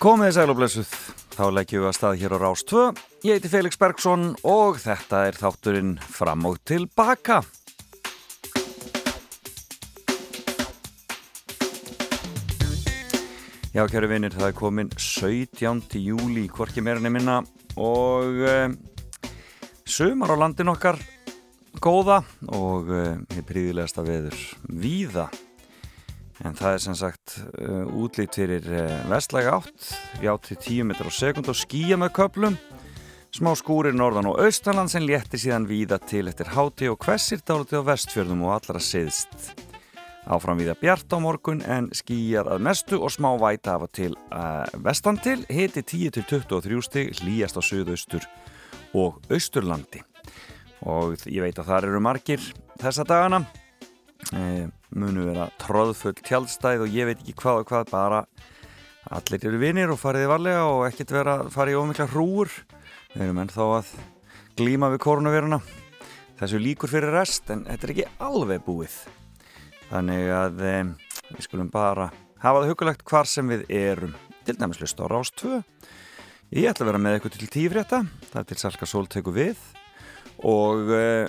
Komið sæl og blessuð, þá leggjum við að stað hér á Rás 2. Ég heiti Felix Bergsson og þetta er þátturinn fram og tilbaka. Já, kæru vinnir, það er komin 17. júli, hvorki meirinni minna og uh, sumar á landin okkar góða og uh, eh, príðilegasta veður víða en það er sem sagt uh, útlýtt fyrir uh, vestlæga átt. Játti 10 metrar á sekund og skýja með köplum smá skúrir norðan og austanland sem létti síðan víða til eftir háti og hvessir dáliti á vestfjörðum og allra siðst áfram víða bjart á morgun en skýjar að mestu og smá væta af og til uh, vestan til. Hiti 10-23 stig hlýjast á söðaustur og austurlandi. Og ég veit að það eru margir þessa dagana munu vera tróðfull tjálstæð og ég veit ekki hvað og hvað bara allir eru vinir og fariði varlega og ekkert vera farið í ómikla hrúur við erum ennþá að glíma við koronaviruna þessu líkur fyrir rest en þetta er ekki alveg búið. Þannig að e, við skulum bara hafa það hugulegt hvar sem við erum. Til dæmis hlust á Rástvö ég ætla að vera með eitthvað til tífrétta það er til Salka Sól teku við og uh,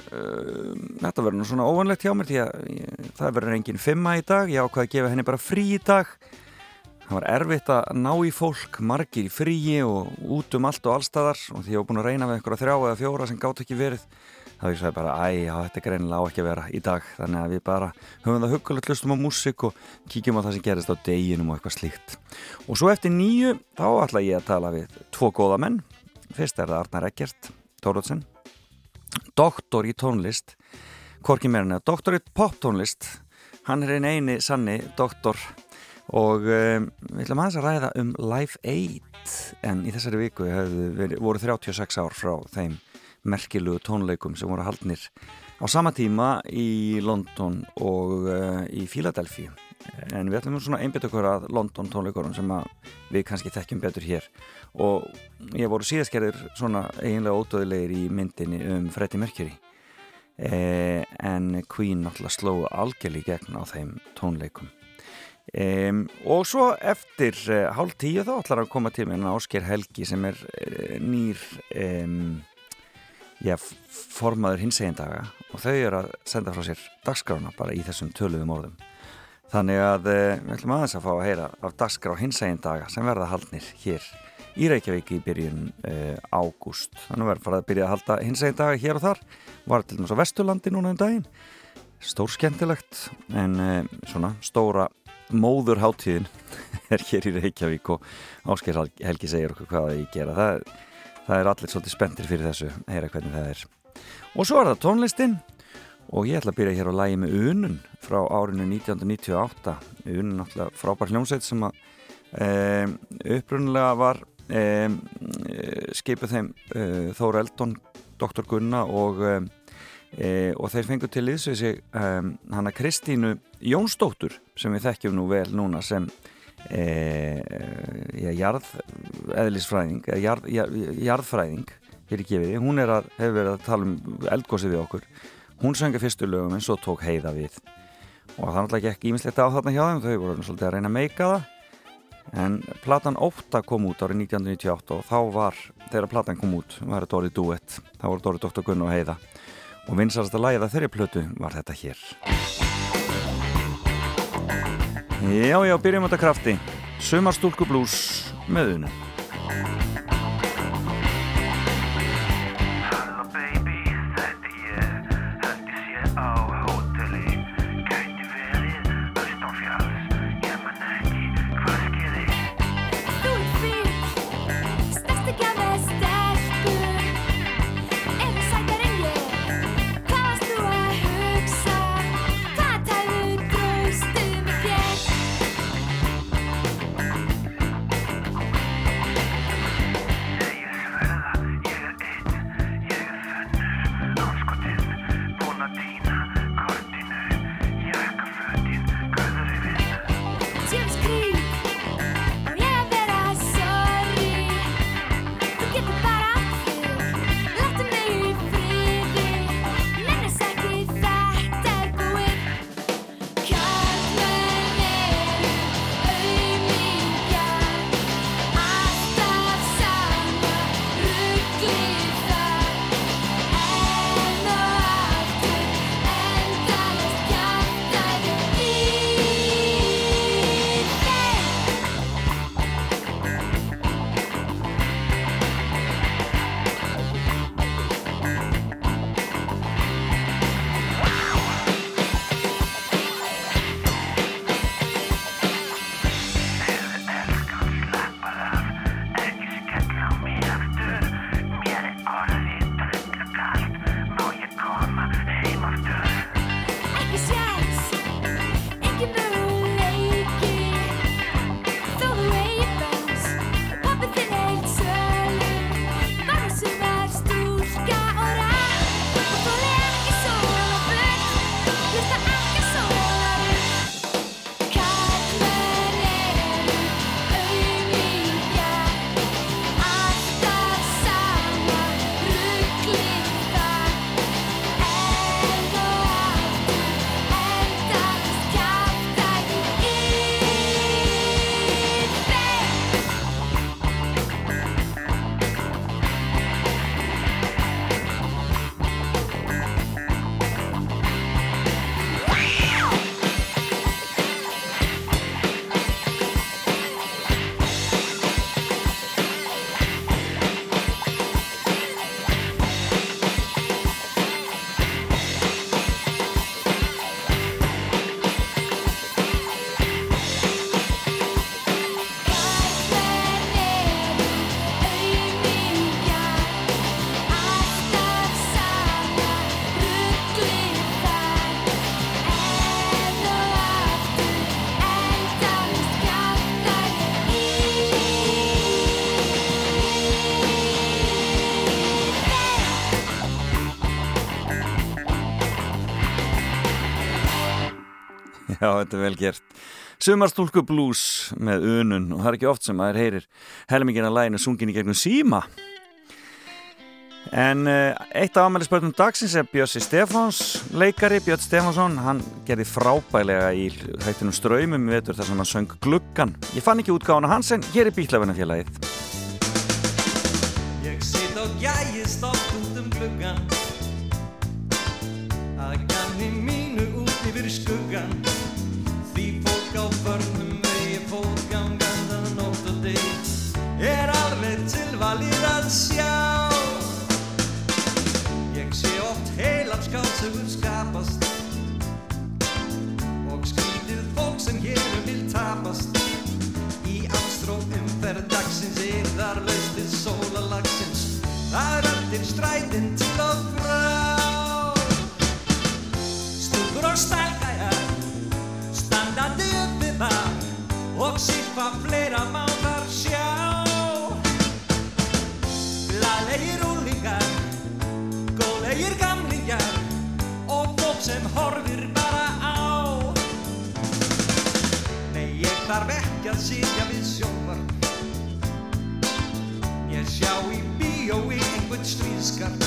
þetta verður nú svona óvanlegt hjá mér því að ég, það verður enginn fimma í dag. Ég ákvaði að gefa henni bara frí í dag. Það var erfitt að ná í fólk margir í fríi og út um allt og allstæðar og því ég hef búin að reyna með einhverja þrjá eða fjóra sem gátt ekki verið. Þá ég sagði bara, æ, já, þetta er greinilega á ekki að vera í dag. Þannig að við bara höfum það hugulegt lustum á músik og kíkjum á það sem gerist á deginum og eitthvað slíkt. Og svo eftir nýju, þá ætla ég að tala við tvo góða menn. Fyrst er það Arnar Eggert Tórótsen doktor í tónlist Korki Merina, doktor í poptónlist. Hann er einn eini sanni doktor. Og um, við ætlum aðeins að ræða um Life 8 en í þessari viku verið, voru 36 ár frá þeim merkilugu tónleikum sem voru haldnir á sama tíma í London og uh, í Philadelphia en við ætlum svona einbit okkur að London tónleikurum sem við kannski þekkjum betur hér og ég voru síðaskerðir svona eiginlega ódöðilegir í myndinni um Freddie Mercury. Eh, en Queen náttúrulega slóðu algjörlega í gegn á þeim tónleikum. Eh, og svo eftir eh, hálf tíu þá ætlar að koma til með Ásker Helgi sem er eh, nýr já, formaður hins egindaga og þau eru að senda frá sér dagskrána bara í þessum töluðum orðum. Þannig að eh, við ætlum aðeins að fá að heyra af dagskrá hins egindaga sem verða haldnir hér í Reykjavík í byrjun uh, ágúst. Þannig verður farið að byrja að halda hins egin dag hér og þar. Var til á Vesturlandi núna um daginn. Stór skemmtilegt en uh, svona stóra móðurháttíðin er hér í Reykjavík og Ásker Helgi segir okkur hvað það ég gera. Það, það er allir svolítið spenntir fyrir þessu heyra hvernig það er. Og svo er það tónlistinn og ég ætla að byrja hér á lægi með Unun frá árinu 1998. Unun náttúrulega frábær hljómsveit sem að um, upprunnulega var um, skipuð þeim uh, Þóra Eldon, Dr. Gunna og, um, og þeir fengur til íðsvið sig hana Kristínu Jónsdóttur sem við þekkjum nú vel núna sem ja, jarð eðlisfræðing jarð, jarð, jarðfræðing hún er að, hefur verið að tala um eldgósið við okkur. Hún söngi fyrstu lögum en svo tók heiða við. Og það náttúrulega ekki ímislegt á þarna hjá þeim þau voru svolítið að reyna að meika það en platan 8 kom út árið 1998 og þá var, þegar platan kom út var þetta orðið duett, þá var þetta orðið Dr. Gunn og Heiða. Og vinsarasta læða þeirri plötu var þetta hér. Já, já, byrjum þetta krafti. Sumarstúlku blues með unum þetta er vel gert. Sumarstúlku blues með unun og það er ekki oft sem maður heyrir helmingina læginu sungin í gegnum síma. En uh, eitt af ámælisbörnum dagsins er Björsi Stefáns, leikari Björn Stefánsson. Hann gerði frábælega í hættinum ströymum við þar sem hann söng gluggan. Ég fann ekki útgáðan á hans en hér er bílafennafélagið. Ég sitt og gæjist oft út um gluggan að ganni mínu út yfir skuggan dagsins yðar laustið sólalagsins það er allir strætin til og frá. Stúkur og stælgæjar standandi uppi bar og sýpa fleira má þar sjá. Glaðlegir úlingar góðlegir gamlingar og fólk sem horfir bara á. Nei, ég þarf ekki að sitja Sjá í bíói einhvern stríðskart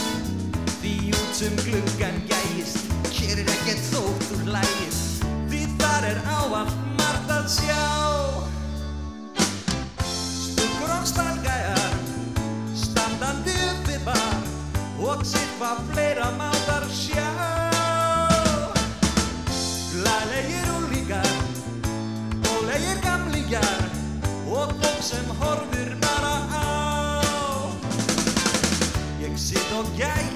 Því út sem gluggan gæjist Hér er ekkert þótt úr lægist Því þar er áallt margt að sjá. Stúkur og stalgæjar Standandi uppi bar Og sippa fleira mátar sjá. Glaðlegir úlingar Ólegir gamlingar og fólk sem horfir Ég sitt og gægist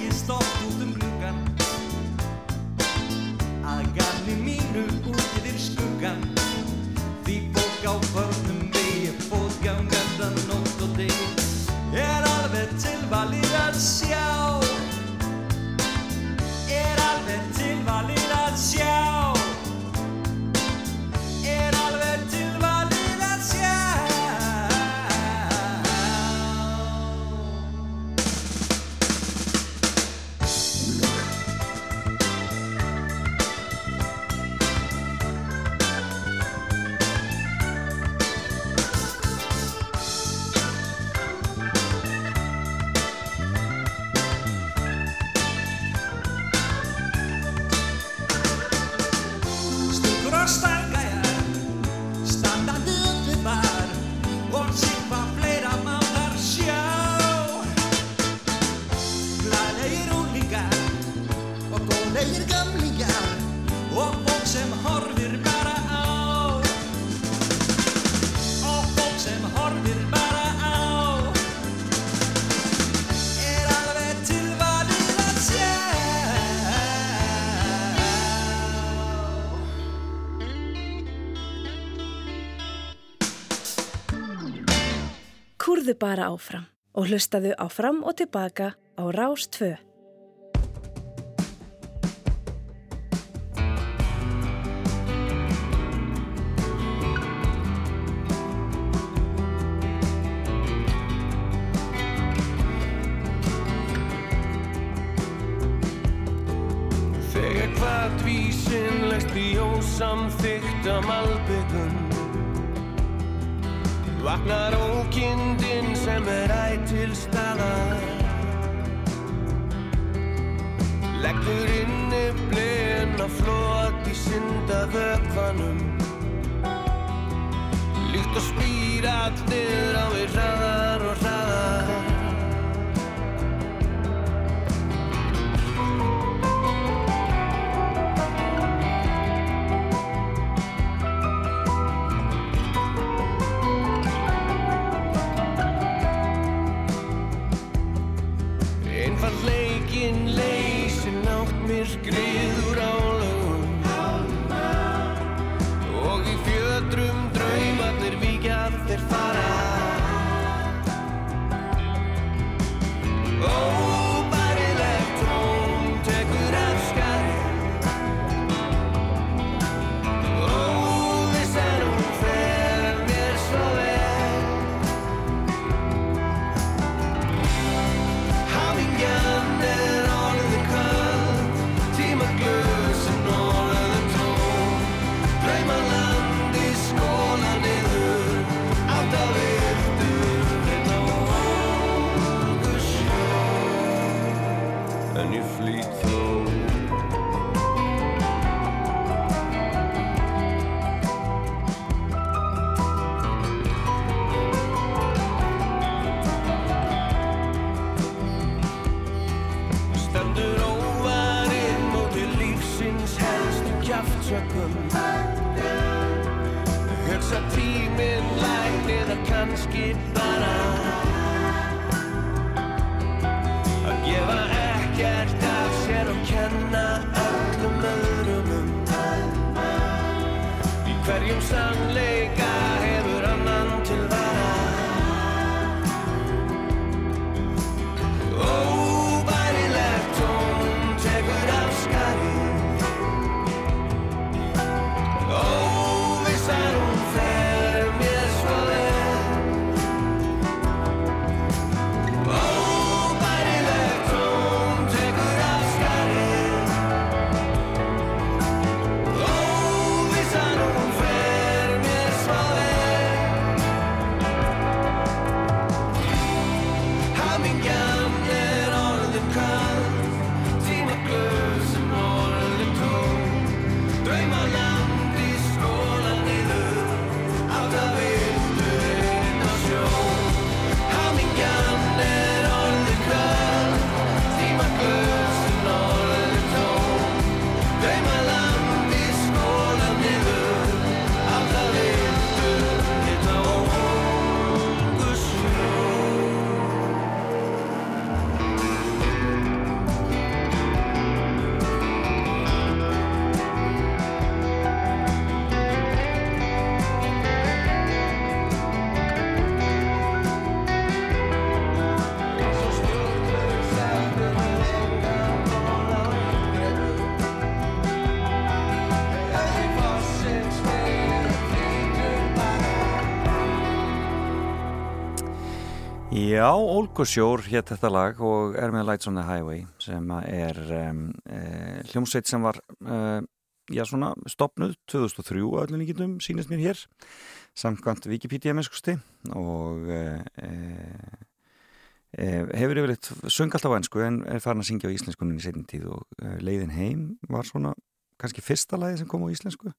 bara áfram og hlustaðu áfram og tilbaka á Rás en ég flýt þó Já, Olgusjór hétt þetta lag og er með Lights on the Highway sem er um, e, hljómsveit sem var e, já, svona stopnuð 2003 að öllum líkindum sínist mér hér samkvæmt Wikipedia mennskusti og e, e, hefur yfirleitt söng alltaf á ennsku en er farin að syngja á íslenskunni í setjum tíð og e, Leiðin heim var svona kannski fyrsta lagi sem kom á íslensku.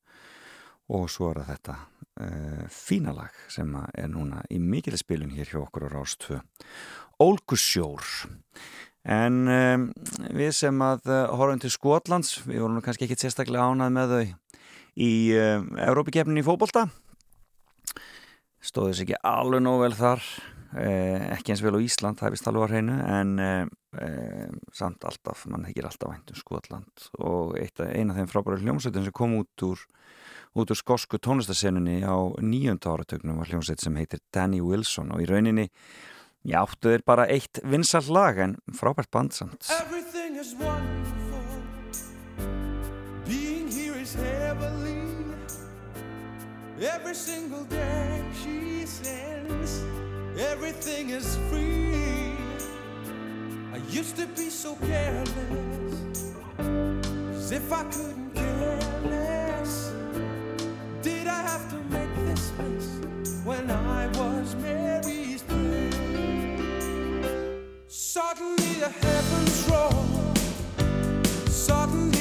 Og svo er þetta uh, fína lag sem að er núna í mikil spilun hér hjá okkur á Rástvö Ólgusjór. En um, við sem að uh, horfum til Skotlands, við vorum kannski ekki sérstaklega ánað með þau í uh, Európikefnin í fótbolta. Stóðu þess ekki alveg nóg vel þar uh, ekki eins vel á Ísland, það er vist alveg á hreinu en samt alltaf, mann hekir alltaf vænt um Skotland. Og eina af þeim frábæru hljómsveitin sem kom út úr út úr skosku tónlistasenunni á nýjönda áratögnum var hljómsveit sem heitir Danny Wilson og í rauninni já, áttu þeir bara eitt vinsall lag en frábært bandsamt Everything is wonderful. Being here is heavenly. Every single day she sends. Everything is free. I used to be so careless. As if I couldn't care less. Did I have to make this mess when I was Mary's friend? Suddenly the heavens rolled. Suddenly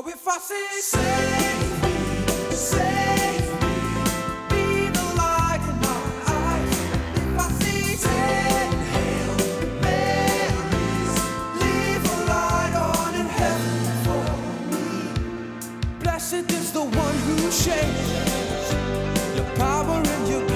So if I say save me, save me, be the light in my eyes. If I hail Marys, leave a light on in heaven for me. Blessed is the one who shares your power and your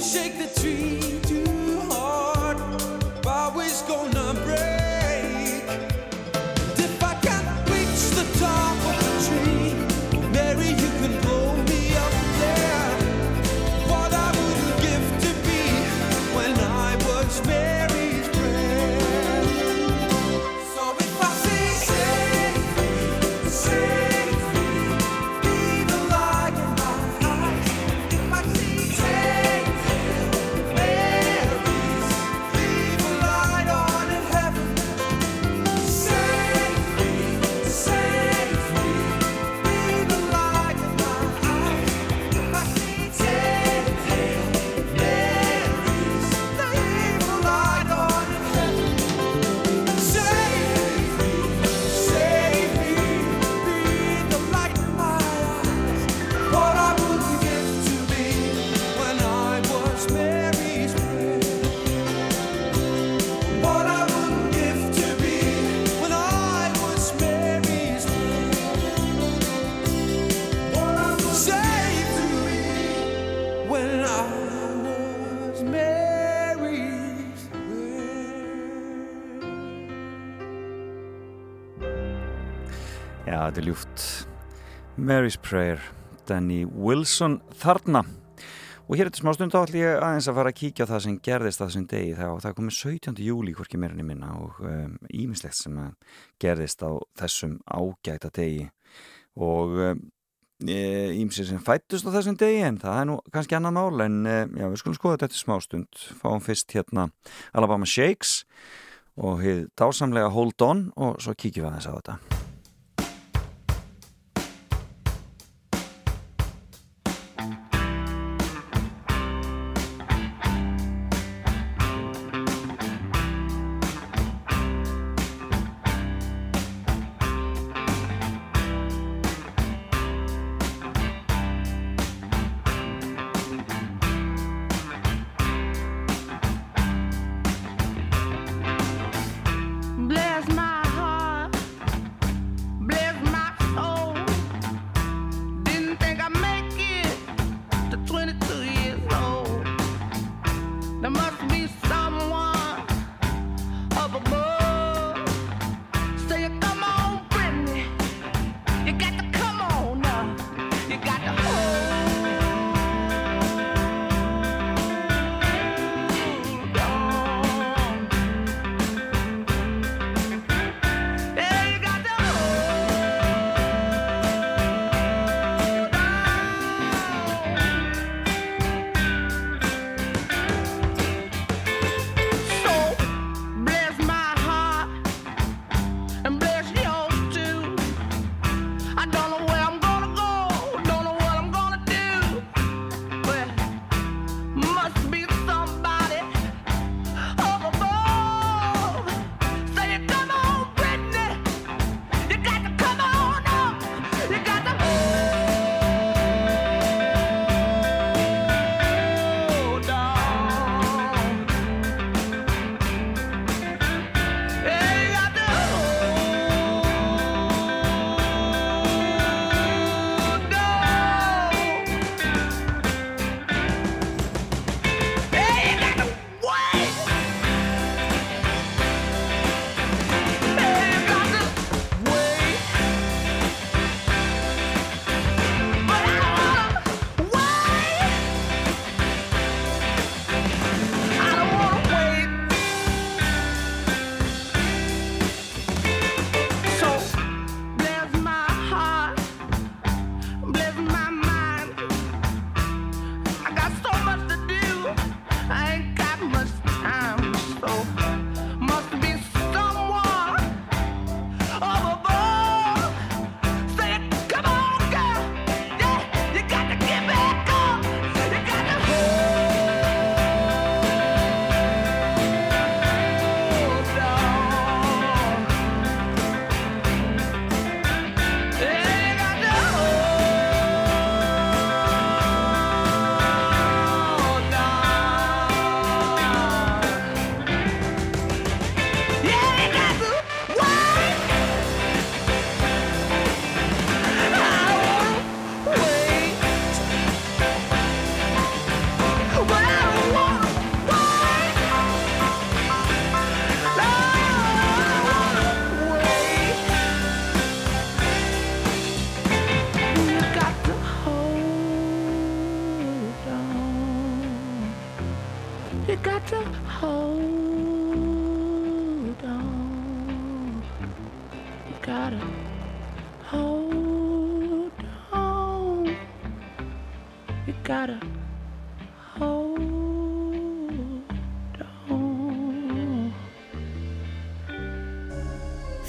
shake the tree Mary's Prayer, Danny Wilson þarna. Og hér eftir smá stund þá ætlum ég aðeins að fara að kíkja á það sem gerðist það sem degi. Það, það komið 17. júli, hvorki í minna og ímislegt sem að gerðist á þessum ágæta degi. Og ímsið sem fættust á þessum degi en það er nú kannski annað mál en e, já, við skulum skoða þetta eftir smá stund. Fáum fyrst hérna Alabama Shakes og hér dásamlega Hold On og svo kíkjum við aðeins á þetta.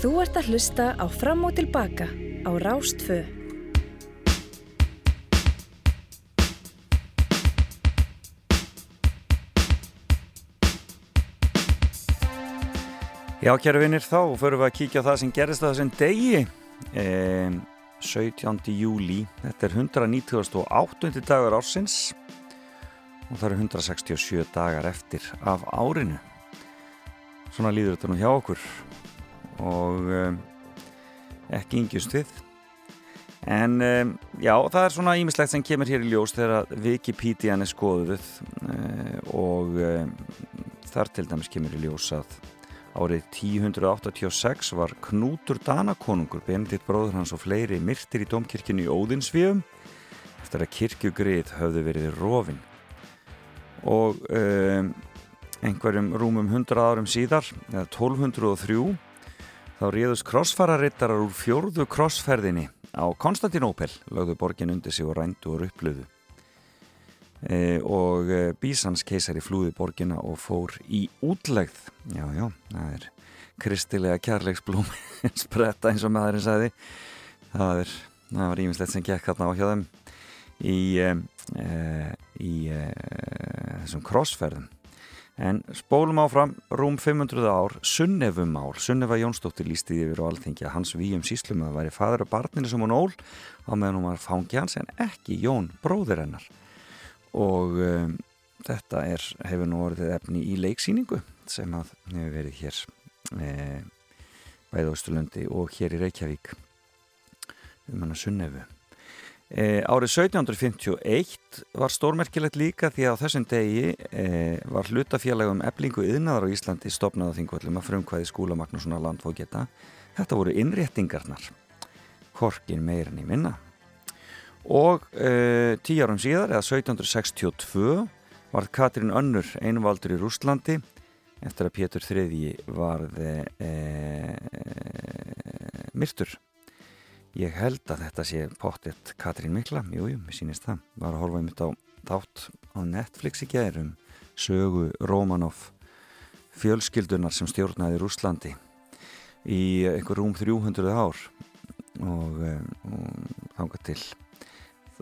Þú ert að hlusta á Fram og Tilbaka á Rástfö. Já, kæru vinnir, þá förum við að kíkja á það sem gerist á þessum degi eh, 17. júli þetta er 198. dagar ársins og það eru 167 dagar eftir af árinu svona líður þetta nú hjá okkur og eh, ekki yngjust við en eh, já, það er svona ímislegt sem kemur hér í ljós þegar Wikipedia-n er skoðuð eh, og þar til dæmis kemur í ljós að Árið 1086 var Knútur Danakonungur, Benedikt bróður hans og fleiri myrtir í domkirkjunni í Óðinsvíum eftir að kirkjugrið höfðu verið rofin. Og um, einhverjum rúmum 100 árum síðar, eða 1203, þá réðust krossfararittarar úr fjórðu krossferðinni. Á Konstantinópel, lögðu borgin undir sig og rændu og upplöðu. E, og e, Bísans keisari flúði borgina og fór í útlegð. Já já, það er kristilega kærleiksblóm spretta eins og maðurinn sagði. Það er, það var ímislegt sem gekk hérna á hjá þeim í e, í þessum krossferðum en spólum áfram rúm 500 ár Sunnefumál, Sunneva Jónsdóttir lísti yfir og alþingi að hans víum síslum að væri fadur af barninu sem hún ól á meðan hún var fangi hans en ekki Jón bróður hennar. Og um, þetta er, hefur nú orðið efni í leiksýningu sem að hefur verið hér e, bæði Óstulundi og hér í Reykjavík. Um hann að sunnefu e, Árið 1751 var stórmerkilegt líka því að á þessum degi e, var hlutafélagum eblingu yðnaðar á Íslandi stopnað á þingvöldum að frumkvæði skúla Magnússonar landfóketa þetta voru innréttingarnar. Korkin meirin í minna. Og uh, tíu árum síðar eða 1762 var Katrín Önnur einvaldur í Rústlandi eftir að Pétur III varð e, myrtur ég held að þetta sé pottitt Katrín Mikla, jújú, mér sýnist það var að horfa einmitt á þátt á Netflix í gærum sögu Romanov fjölskyldunar sem stjórnaði Rústlandi í einhver rúm 300 ár og, og þánga til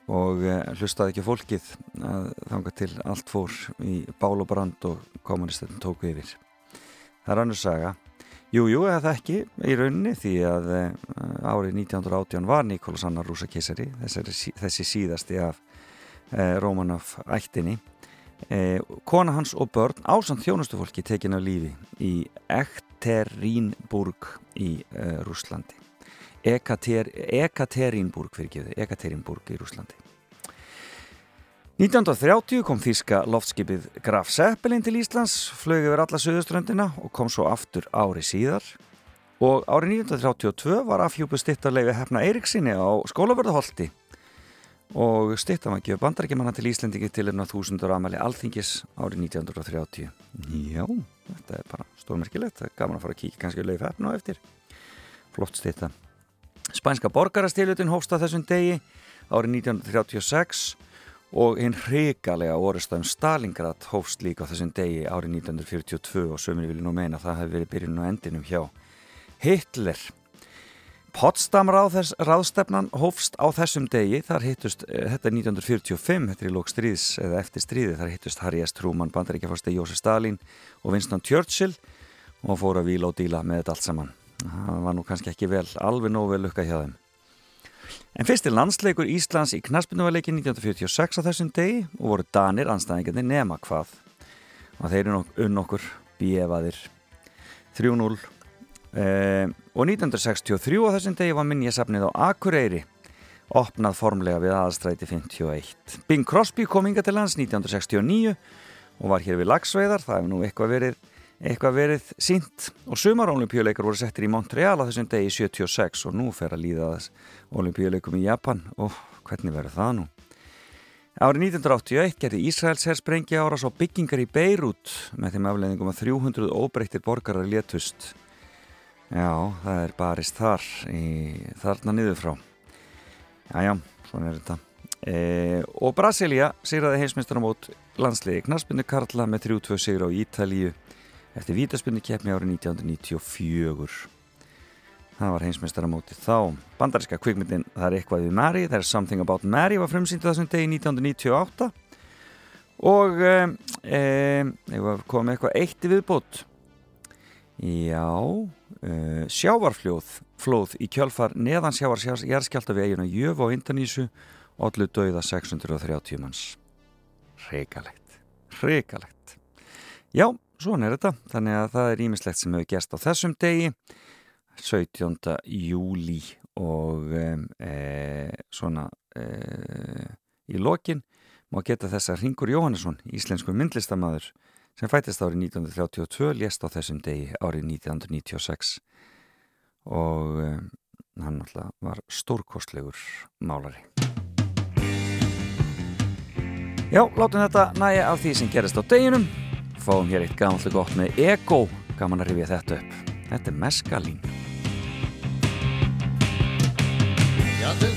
og uh, hlustaði ekki fólkið að þanga til allt fór í bál og brand og kommunistin tóku yfir. Það er annars saga. Jújú, jú, eða ekki í rauninni því að uh, árið 1918 var Nikolas Annar Rúsa Kessari, þessi, þessi síðasti af uh, Rómanov ættinni. Kona hans og börn ásand þjónustufólki tekin af lífi í Ekterínburg í Rúslandi. Ekater, Ekaterinburg fyrir Ekaterinburg í Rúslandi 1930 kom þíska loftskipið Graf Zeppelin til Íslands flög yfir alla söðuströndina og kom svo aftur ári síðar. Og árið 1932 var afhjúpu stittarleifi hefna Eiríksinni á skólavörðaholti og stittar maður gefur bandarækjumanna til Íslandingi til enna þúsundur amali alþingis árið 1930 Já, þetta er bara stórmerkilegt. Það er gaman að fara að kíkja kannski leifi hefna á eftir. Flott stitta Spænska borgarastiljutin hófsta þessum degi árið 1936 og einn hrigalega orðstafn Stalingrad hófst líka á þessum degi árið 1942 og sömur vilja nú meina að það hefði verið byrjun á endinum hjá Hitler. Potsdam ráð ráðstefnan hófst á þessum degi. Þar hittust, þetta er 1945 þetta er í lók stríðs eða eftir stríði þar hittust Harry S. Truman, bandaríkjafasti Jósef Stalin og Winston Churchill og fóru að vila og díla með þetta allt saman. Það var nú kannski ekki vel alveg nógu vel lukka hjá þeim En fyrstir landsleikur Íslands í knaspunuvarleikin 1946 á þessum degi og voru Danir anstæðingarnir nema hvað. Og þeir eru unn okkur bíefaðir. 3-0 eh, og 1963 á þessum degi var minnjasafnið á Akureyri opnað formlega við aðstræti 51 Bing Crosby kom hinga til lands 1969 og var hér við lagsveiðar það hefur nú eitthvað verið eitthvað verið sínt og sumarolimpíuleikar voru settir í Montreal á þessum degi 76 og nú fer að líða þess olimpíuleikum í Japan og hvernig verður það nú Árið 1981 gerði Ísraels herr sprengja áras á byggingar í Beirut með þeim afleðingum að 300 óbreyttir borgarar létust. Já, það er barist þar, í, þarna niður frá. Jájá, svona er þetta. E, og Brasilia sigraði heimsmyndstunarmót landsliði Knarsbyndu Karla með 3-2 sigur á Ítalíu eftir vítaspyndu keppni árið 1994. Það var heimsmeistaramóti þá. Bandaríska kvikmyndin Það er eitthvað við Mary, There's Something About Mary var frumsýndu þessum degi 1998 og um, um, kom eitthvað eitt í viðbót. Já, uh, sjávarfljóð flóð í kjölfar neðan sjávar jærskjálta við eiguna Jöf og Indonísu allu dauða 630 manns. Regalegt, regalegt. Já, svona er þetta. Þannig að það er ímislegt sem hefur gæst á þessum degi. 17. júli og e, svona e, í lokin má geta þess að Ringur Jóhannesson, íslensku myndlistamæður sem fættist árið 1932 lést á þessum degi árið 1996 og e, hann alltaf var stórkostlegur málari Já, látum þetta næja af því sem gerist á deginum fáum hér eitt gamanlega gott með ego. Gaman að rifja þetta upp. Þetta er meskalín. Jafnvel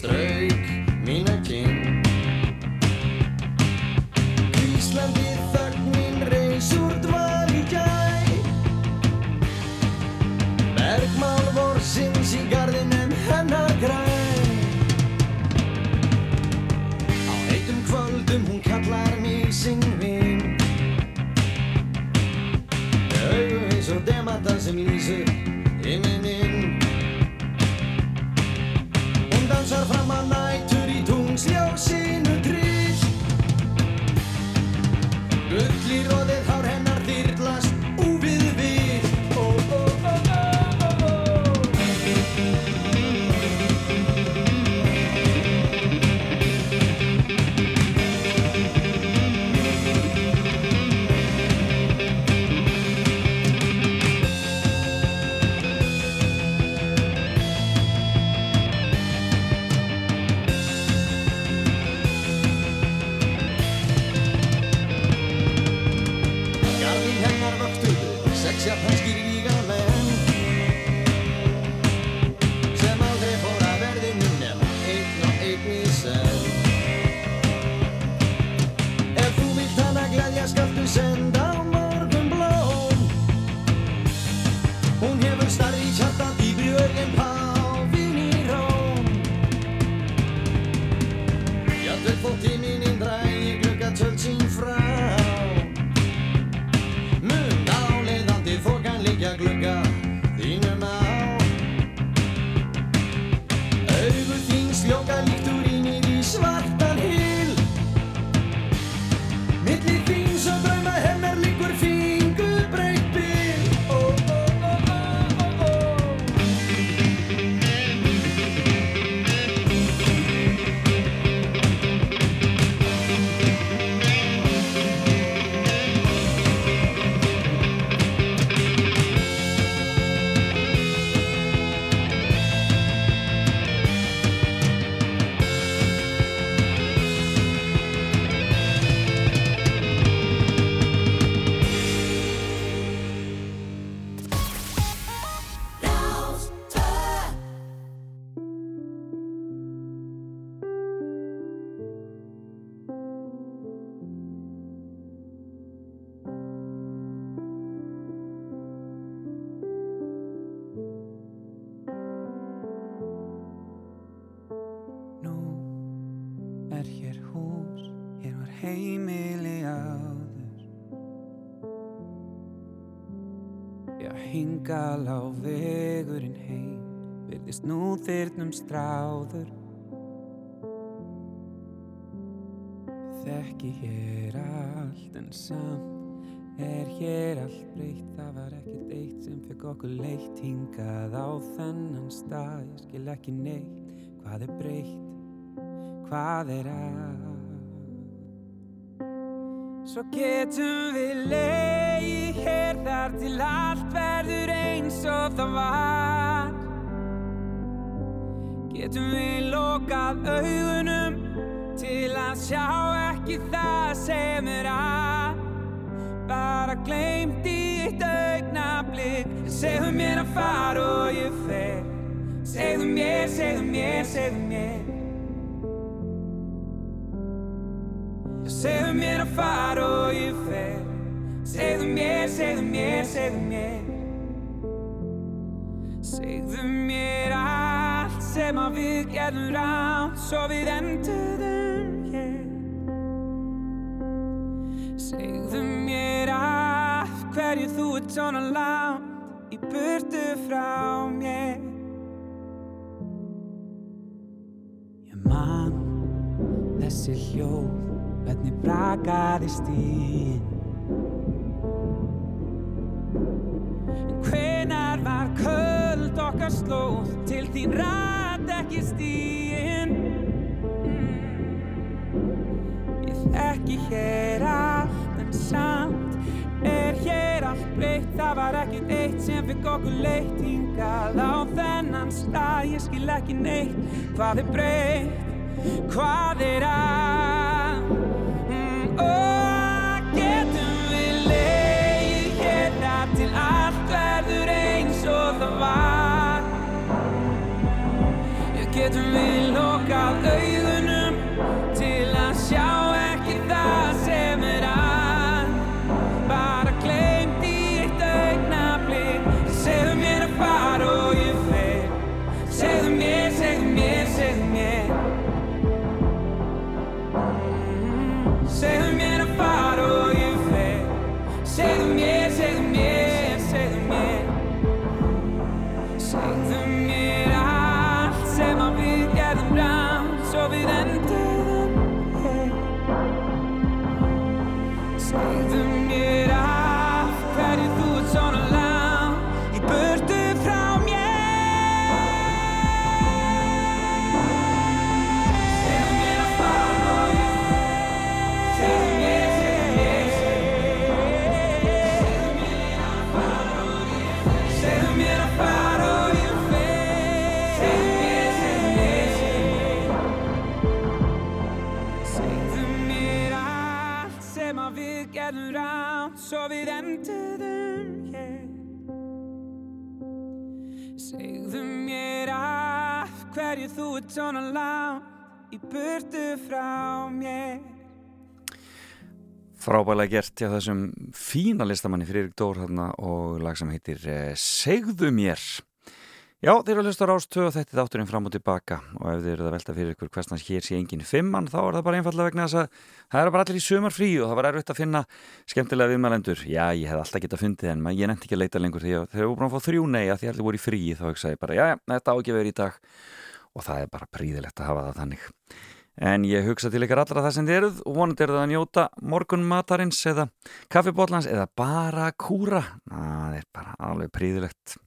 strauk mína kinn Íslandi þögnin reys úr dval í gæ Bergmál vorsins í garðinum hennar græn. Á heitum kvöldum hún kallar mig sinn vinn Augu eins og demata sem lýsur himinin Hún dansar fram að nætur í tungsljósinu þyrnum stráður. Ekki hér allt en samt er hér allt breytt. Það var ekkert eitt sem fekk okkur leitt hingað á þennan stað. Ég skil ekki neitt hvað er breytt? Hvað er að? Svo getum við leið hér þar til allt verður eins og það var Getum við lokað augunum til að sjá ekki það sem er að? Bara gleymt í eitt augnablík Segðu mér að fara og ég fer. Segðu mér, segðu mér, segðu mér. Segðu mér að fara og ég fer. Segðu mér, segðu mér, segðu mér. Segðu mér allt sem að við gerðum rátt Svo við enduðum hér. Segðu mér af hverju þú ert svona langt Í burtu frá mér. Ég man þessi hljóð hvernig brakaði stíðin slóð til þín rætt ekki stíðin Ég þekki hér allt en samt er hér allt breytt. Það var ekkert eitt sem fikk okkur leitt hingað á þennan stað. Ég skil ekki neitt hvað er breytt, hvað er að. Mm, Og Getum við lokað augunum svona langt Í burtu frá mér. Frábælega gert hjá þessum fína listamanni Friðrik Dór þarna og lag sem heitir eh, Segðu mér. Já, þeir eru að hlusta á Rástöð og þetta er þátturinn fram og tilbaka. Og ef þeir eru að velta fyrir ykkur hversnans hér sé enginn fimmann þá er það bara einfallega vegna þess að það eru bara allir í sumarfrí og það var erfitt að finna skemmtilega viðmælendur. Já, ég hef alltaf getað fundið en ég nefndi ekki að leita lengur því að þeir eru búin að fá þrjú nei að því allir voru í frí þá hugsaði ég bara, já, já, þetta á ekki að vera í dag og það er bara príðilegt að hafa það þannig. En ég hugsa til ykkar allra það sem þið eruð og vonandi er það að njóta morgunmatarins eða kaffibótlans eða bara kúra. Það er bara alveg príðilegt.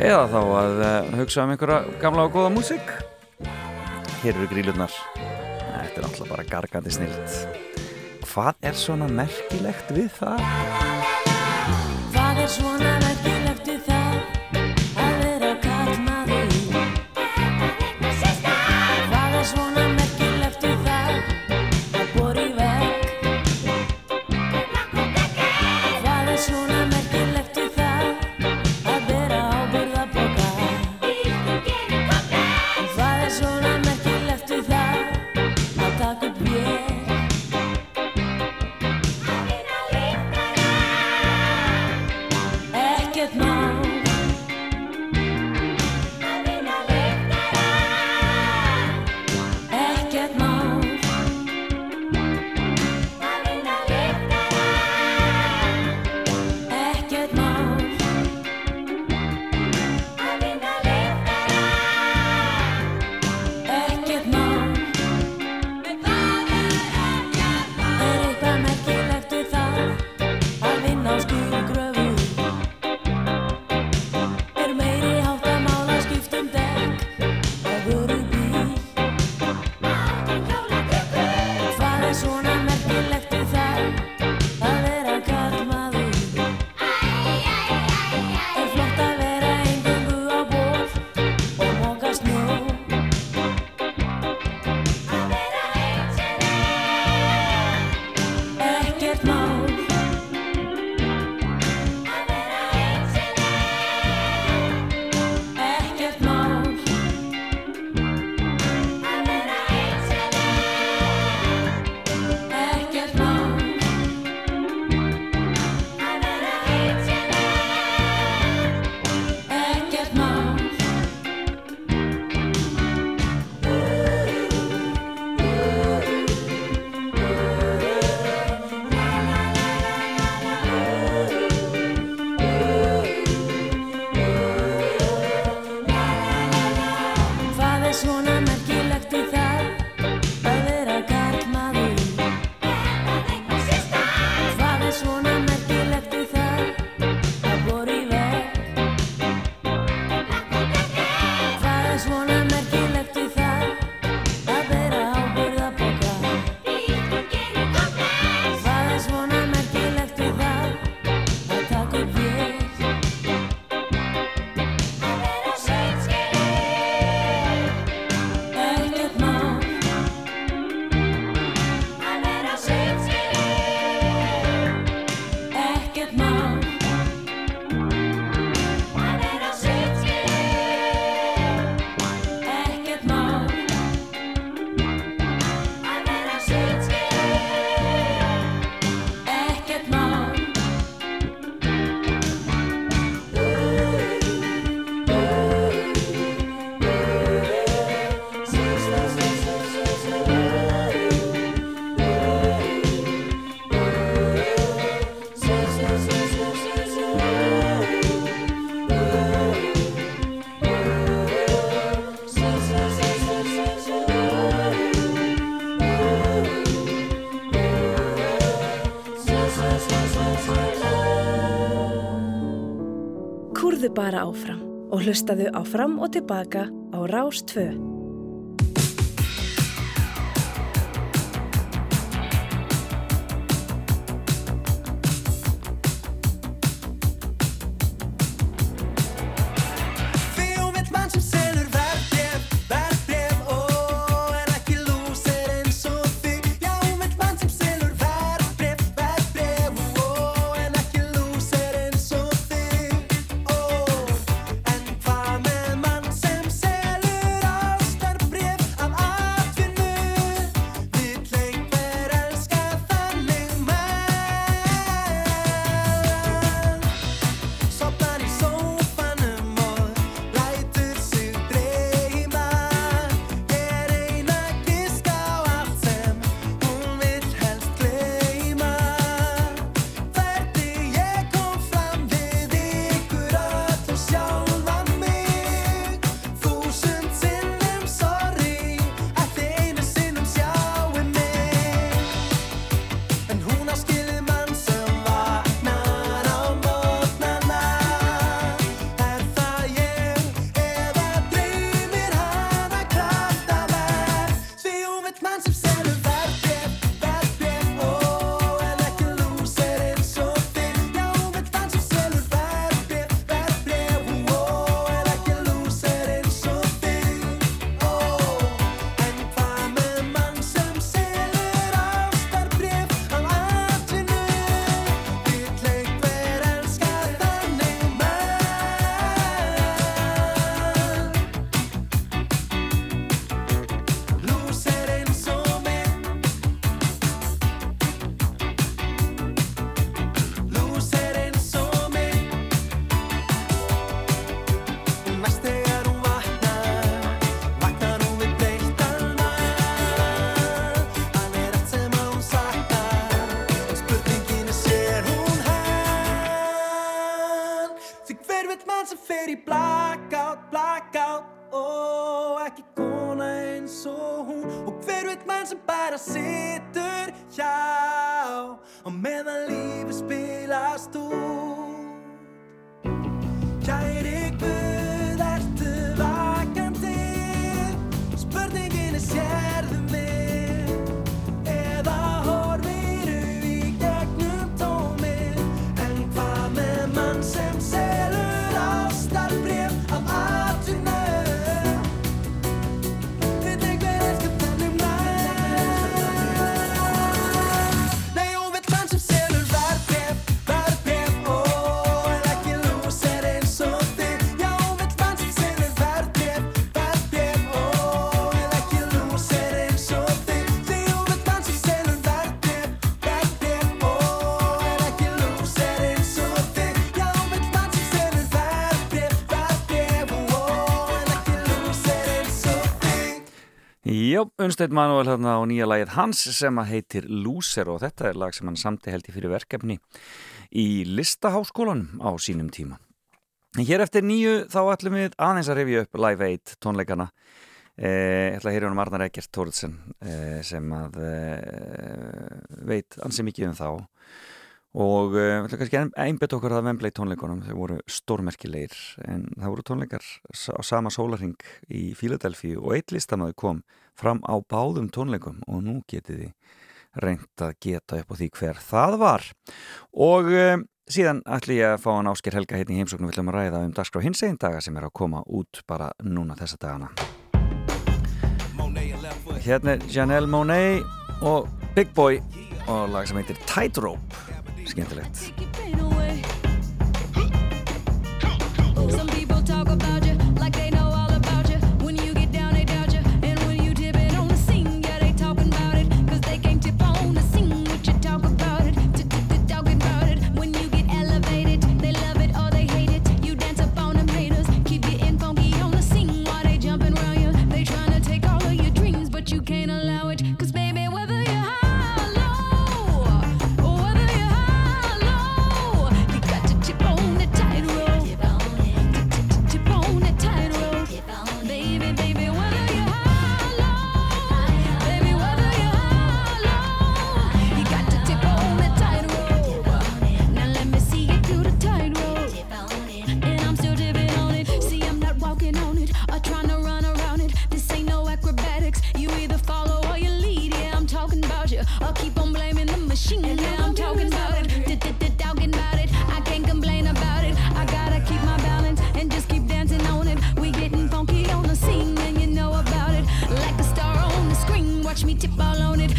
Eða þá að uh, hugsa um einhverja gamla og góða músík. Hér eru grílurnar. Þetta er alltaf bara gargandi snilt. Hvað er svona merkilegt við það? Hvað er svona bara áfram og hlustaðu áfram og tilbaka á Rás 2. Já, Unstætt Manuel þarna á nýja lagið hans sem að heitir Lúser og þetta er lag sem hann samti held í fyrir verkefni í listaháskólanum á sínum tíma. Hér eftir nýju þá ætlum við aðeins að revja upp Live 8 tónleikana. Eh, ég ætla að heyra um Arnar Egert Tórðsen eh, sem að eh, veit ansi mikið um þá og við ætlum kannski einbet okkar að vembla í tónleikunum, þau voru stórmerkilegir en það voru tónleikar á sama sólarhing í Fíladelfíu og eitt listamöðu kom fram á báðum tónleikum og nú getið þið reynd að geta upp á því hver það var. Og um, síðan ætlum ég að fá hann ásker Helga hérna í heimsóknum viljum að ræða um dagskrá hins einn daga sem er að koma út bara núna þessa dagana. Hérna er Janelle Monáe og Big Boy og lag sem heitir Tightrope. Skemmtilegt. Machine. Yeah, I'm talking about it, talking about it. I can't complain about it. I gotta keep my balance and just keep dancing on it. We getting funky on the scene, and you know about it. Like a star on the screen, watch me tip all on it.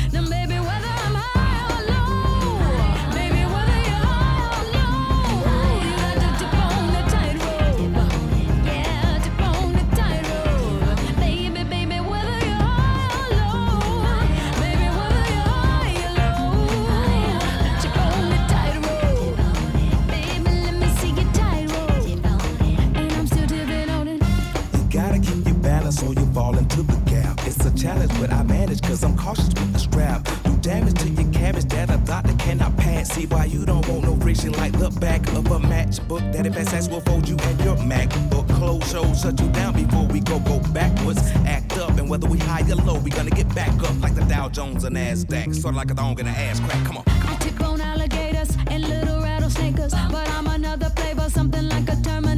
Fall into the gap. It's a challenge, but I manage cause I'm cautious with the strap. Do damage to your cabbage that a doctor cannot pass. See why you don't want no friction like the back of a matchbook. That if SS will fold you and your MacBook. Close shows shut you down before we go go backwards. Act up, and whether we high or low, we gonna get back up like the Dow Jones and Nasdaq. Sort of like a thong in an ass crack. Come on. I tip on alligators and little rattlesnakers, but I'm another flavor, something like a Terminator.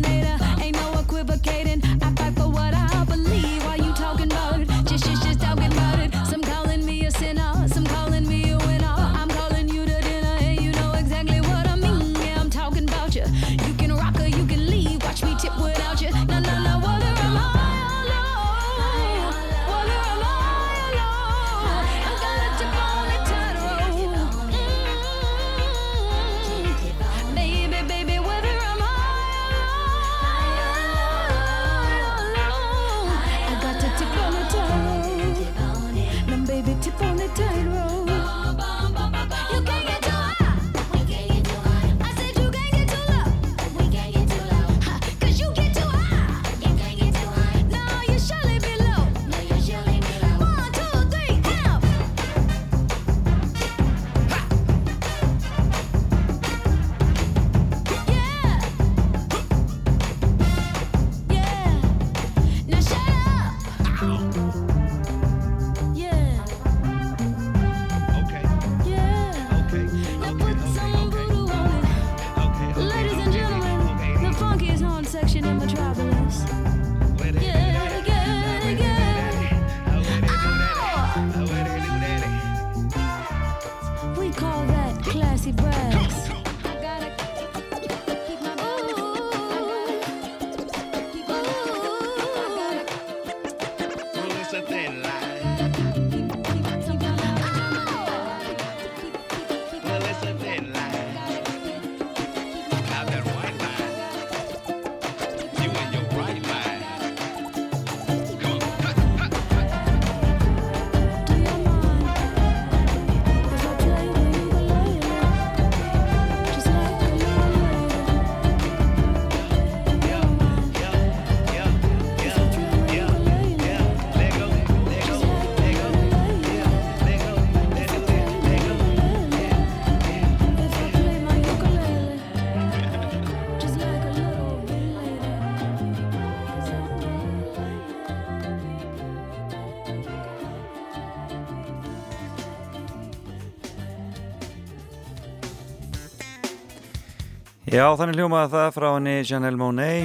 Já, þannig hljómaði það frá henni Janelle Monáe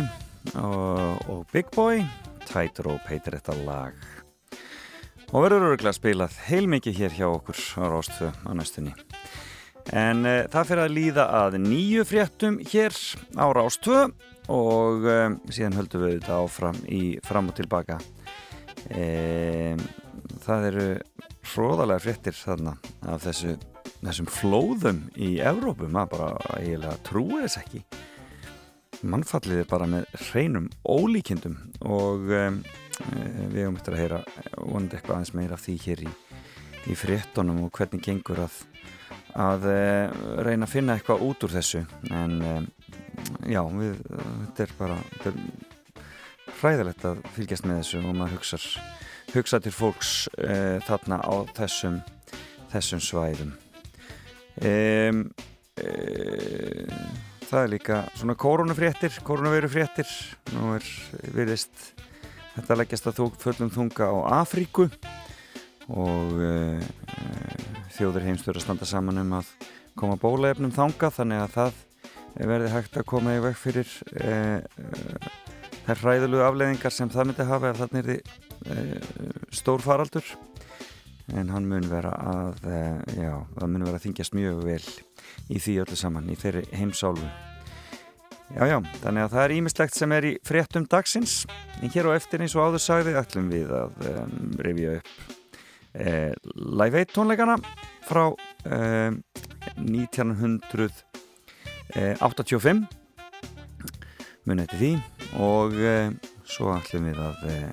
og, og Big Boy Tightrope heitir þetta lag. Og verður öruglega spilað heilmikið hér hjá okkur á Rástfö á næstunni. En uh, það fyrir að líða að nýju fréttum hér á Rástfö og um, síðan höldum við þetta áfram í fram og tilbaka. Um, það eru hróðalega fréttir þarna af þessu þessum flóðum í Evrópu, maður bara eiginlega trúi þess ekki. Mannfallið er bara með hreinum ólíkindum og um, við höfum eftir að heyra vonandi eitthvað aðeins meira af því hér í, í fréttonum og hvernig gengur að að uh, reyna að finna eitthvað út úr þessu. En um, já, við, þetta er bara þetta er hræðilegt að fylgjast með þessu og maður hugsa, hugsa til fólks uh, þarna á þessum þessum svæðum um, uh, það er líka svona koronafréttir koronavérufréttir nú er virðist þetta leggjast að þú fullum þunga á Afríku og uh, þjóður heimstur að standa saman um að koma bólaefnum þanga þannig að það verði hægt að koma í veg fyrir uh, uh, þær hræðulegu afleðingar sem það myndi hafa ef þarna er því stór faraldur en hann mun vera að eh, já, það mun vera að þingjast mjög vel í því öllu saman, í þeirri heimsálfu. Já, já, þannig að það er ímislegt sem er í fréttum dagsins. En hér á eftir eins og áður sagði ætlum við að um, revja upp eh, Live 1 tónleikana frá eh, 1985 muni eftir því. Og eh, svo ætlum við að eh,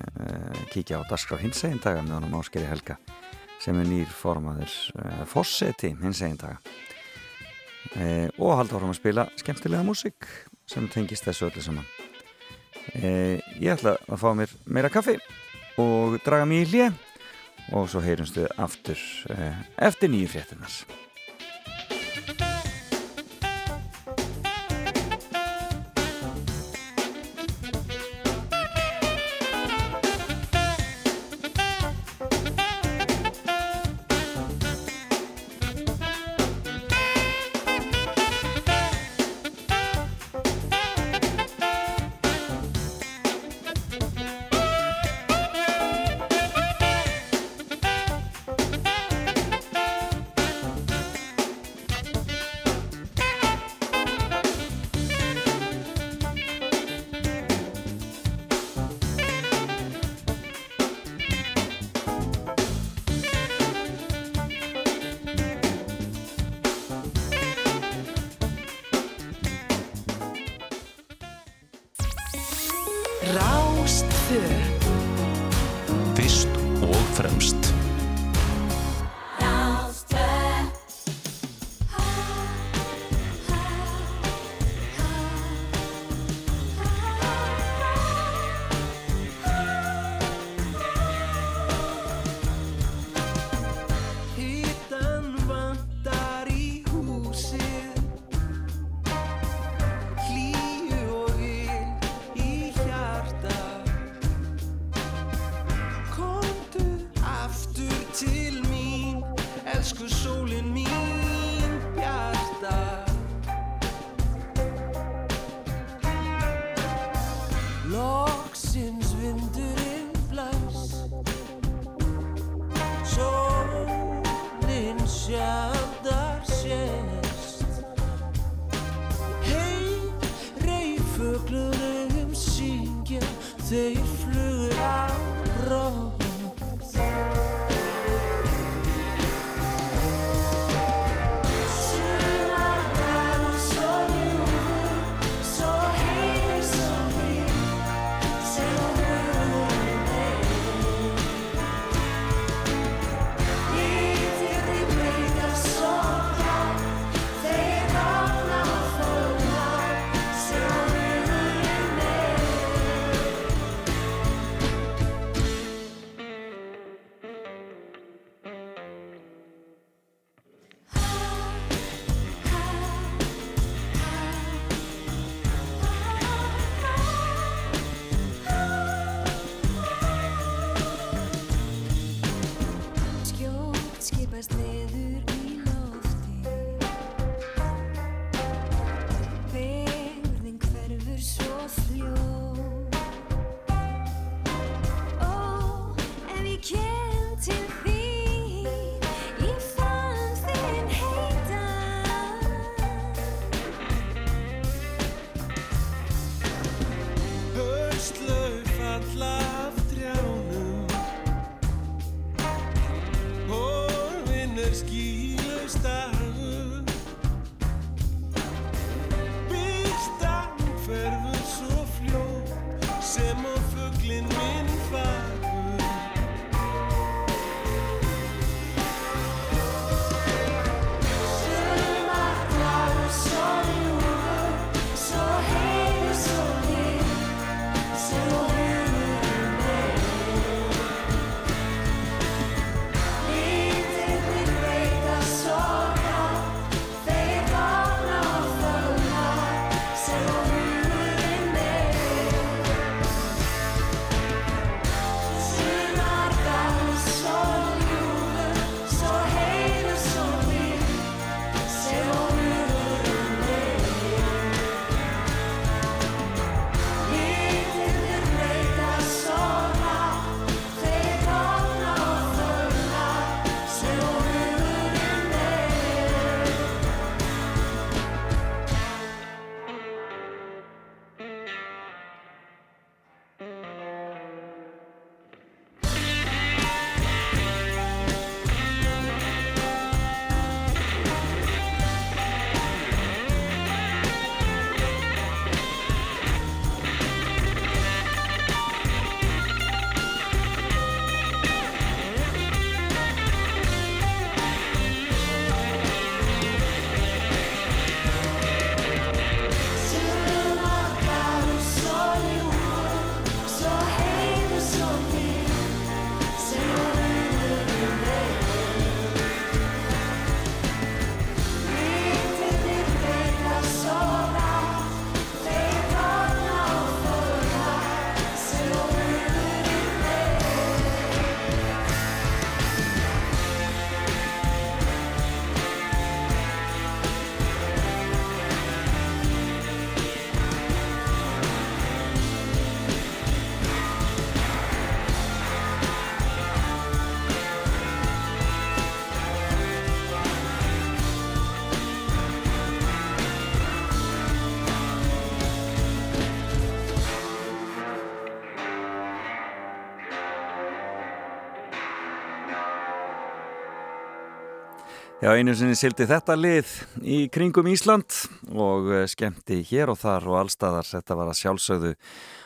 kíkja á Daskra hins egin daga með honum Áskeri Helga sem er nýr formaður eh, Fosseti hins egin daga. Eh, og halda áfram að spila skemmtilega músík sem tengist þessu öllu saman. Eh, ég ætla að fá mér meira kaffi og draga mér í hlje og svo heyrumst við aftur eftir nýju fréttinars Já, einu sinni sildi þetta lið í kringum Ísland og eh, skemmti hér og þar og allstaðar. Þetta var að sjálfsögðu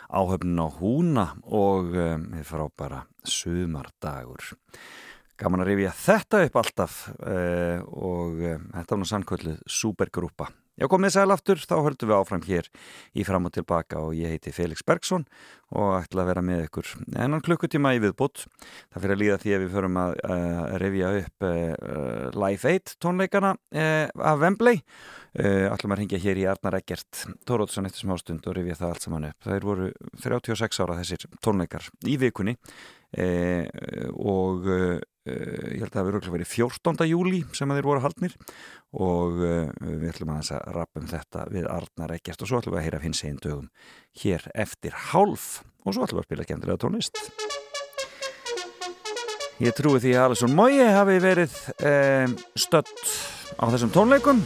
áhöfnin á húna og um, frábæra sumardagur. Gaman að rifja þetta upp alltaf uh, og um, þetta var nú sannkvölduð supergrúpa. Já, komið sæl aftur, þá höldum við áfram hér í fram og tilbaka og ég heiti Felix Bergsson og ætla að vera með ykkur ennan klukkutíma í viðbútt. Það fyrir að líða því að við förum að uh, revja upp uh, Live 8 tónleikana uh, af Wembley. Ætlum að ringja hér í Arnar Eggert, Tórótsson eftir smástund og revja það allt saman upp. Það voru 36 ára þessir tónleikar í vikunni og ég held að það hefur verið 14. júli sem þeir voru haldnir. Og uh, við ætlum að þess að rappum þetta við Arnar Ekkert og svo ætlum við að heyra hins einn dögum hér eftir hálf. Og svo ætlum við að spila kendilega tónlist. Ég trúi því að Alisson Mói hafi verið um, stödd á þessum tónleikum.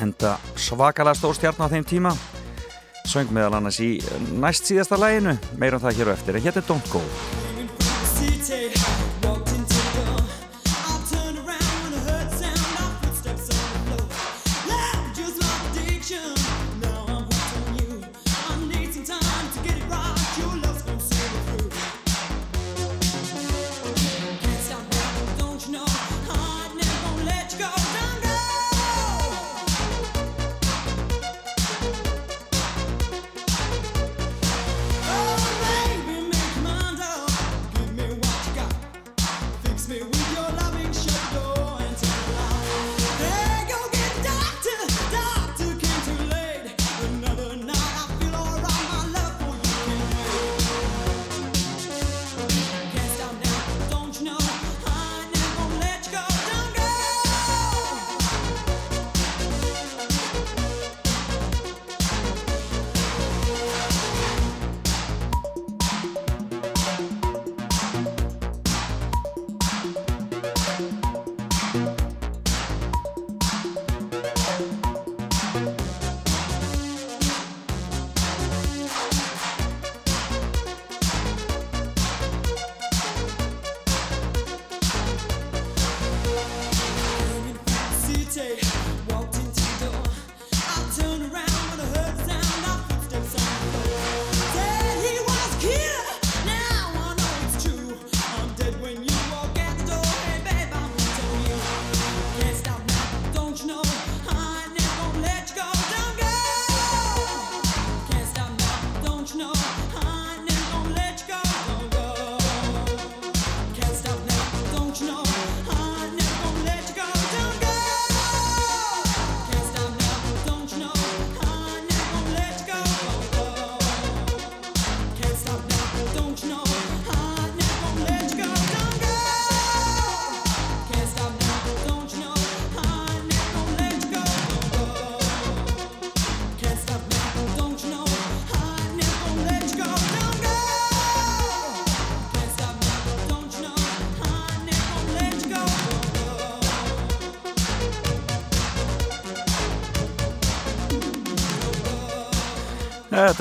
Enda svakalega stór stjarn á þeim tíma. Söng meðal annars í næst síðasta læginu meirum það hér og eftir, þetta er Don't Go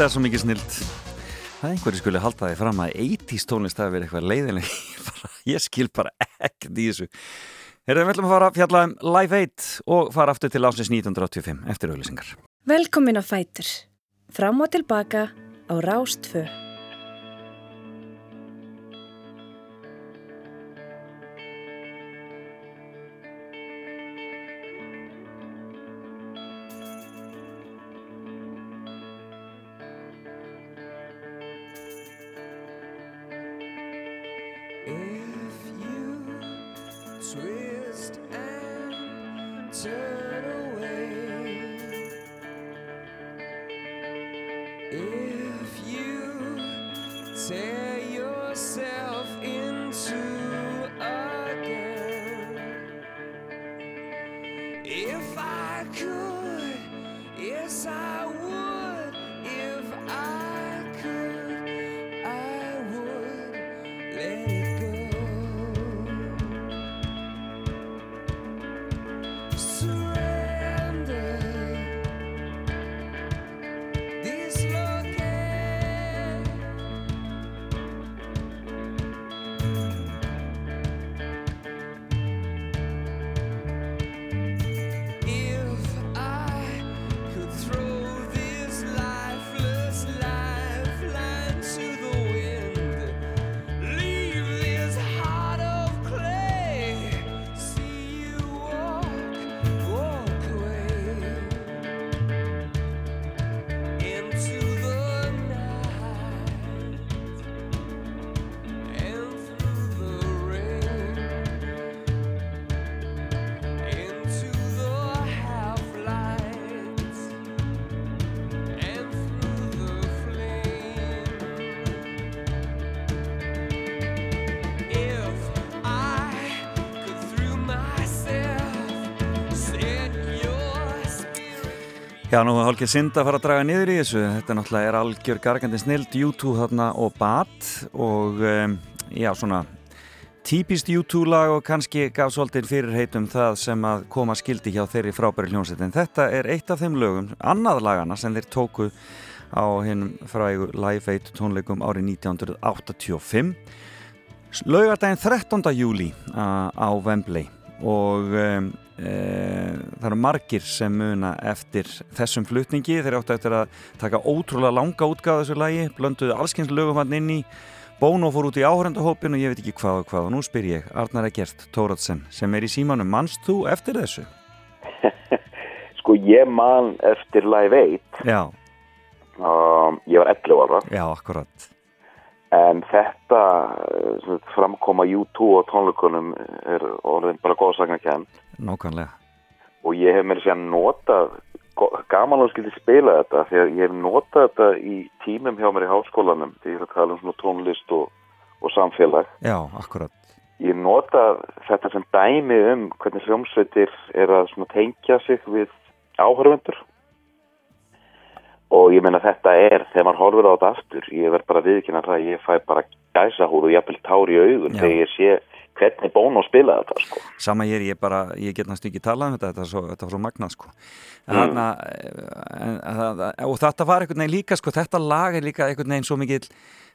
Þetta er svo mikið snilt. Það er einhverju skuli halda því fram að 80's tónlist hafi verið eitthvað leiðileg Ég skil bara ekkert í þessu. Herðum við ætlum að fara að fjalla um Live 8 og fara aftur til ásins 1985 eftir auðlýsingar Velkomin á Fætur. Fram og tilbaka á Rástfö soon. Já, nú er hálfgeir synd að fara að draga niður í þessu. Þetta náttúrulega er algjör gargandi snild, U2 þarna og Bat og um, já, svona típist U2 lag og kannski gaf svolítið fyrir heitum það sem að koma skildi hjá þeirri frábæri hljómsveitin. Þetta er eitt af þeim lögum, annað lagana sem þeir tóku á hinn frægu Live 8 tónleikum árið 1985. Laugardaginn 13. júli á Wembley og um, það eru margir sem muna eftir þessum flutningi. Þeir áttu eftir að taka ótrúlega langa útgáð þessu lagi, blönduðu allskynns lögum hann inn í, Bono fór út í áhörendahópin og ég veit ekki hvað og hvað og nú spyr ég Arnar Egert Tóratsen sem er í símanum, mannst þú eftir þessu? Sko ég man eftir Live 8 Já, um, ég var 11 ára. Já, akkurat en þetta eh, framkoma U2 á tónleikunum er orðin bara góðsagnarkend Nákvæmlega. Og ég hef mér sér notað gaman þú skildi spila þetta því að ég hef notað þetta í tímum hjá mér í háskólanum því ég er að tala um svona tónlist og, og samfélag. Já, akkurat. Ég nota þetta sem dæmi um hvernig hljómsveitir er að tengja sig við áhörfundur og ég meina þetta er þegar maður horfir á þetta aftur ég verð bara viðkynna það að ég fæ bara gæsahúð og jafnvel tár í augun Já. þegar ég sé hvernig Bono spila þetta sko. Sama ég er, ég bara, ég get næstu ekki talað um þetta, þetta er svo, þetta er svo magnað sko. Mm. Þarna, en, það, og þetta var einhvern veginn líka, sko, þetta lag er líka einhvern veginn svo mikið,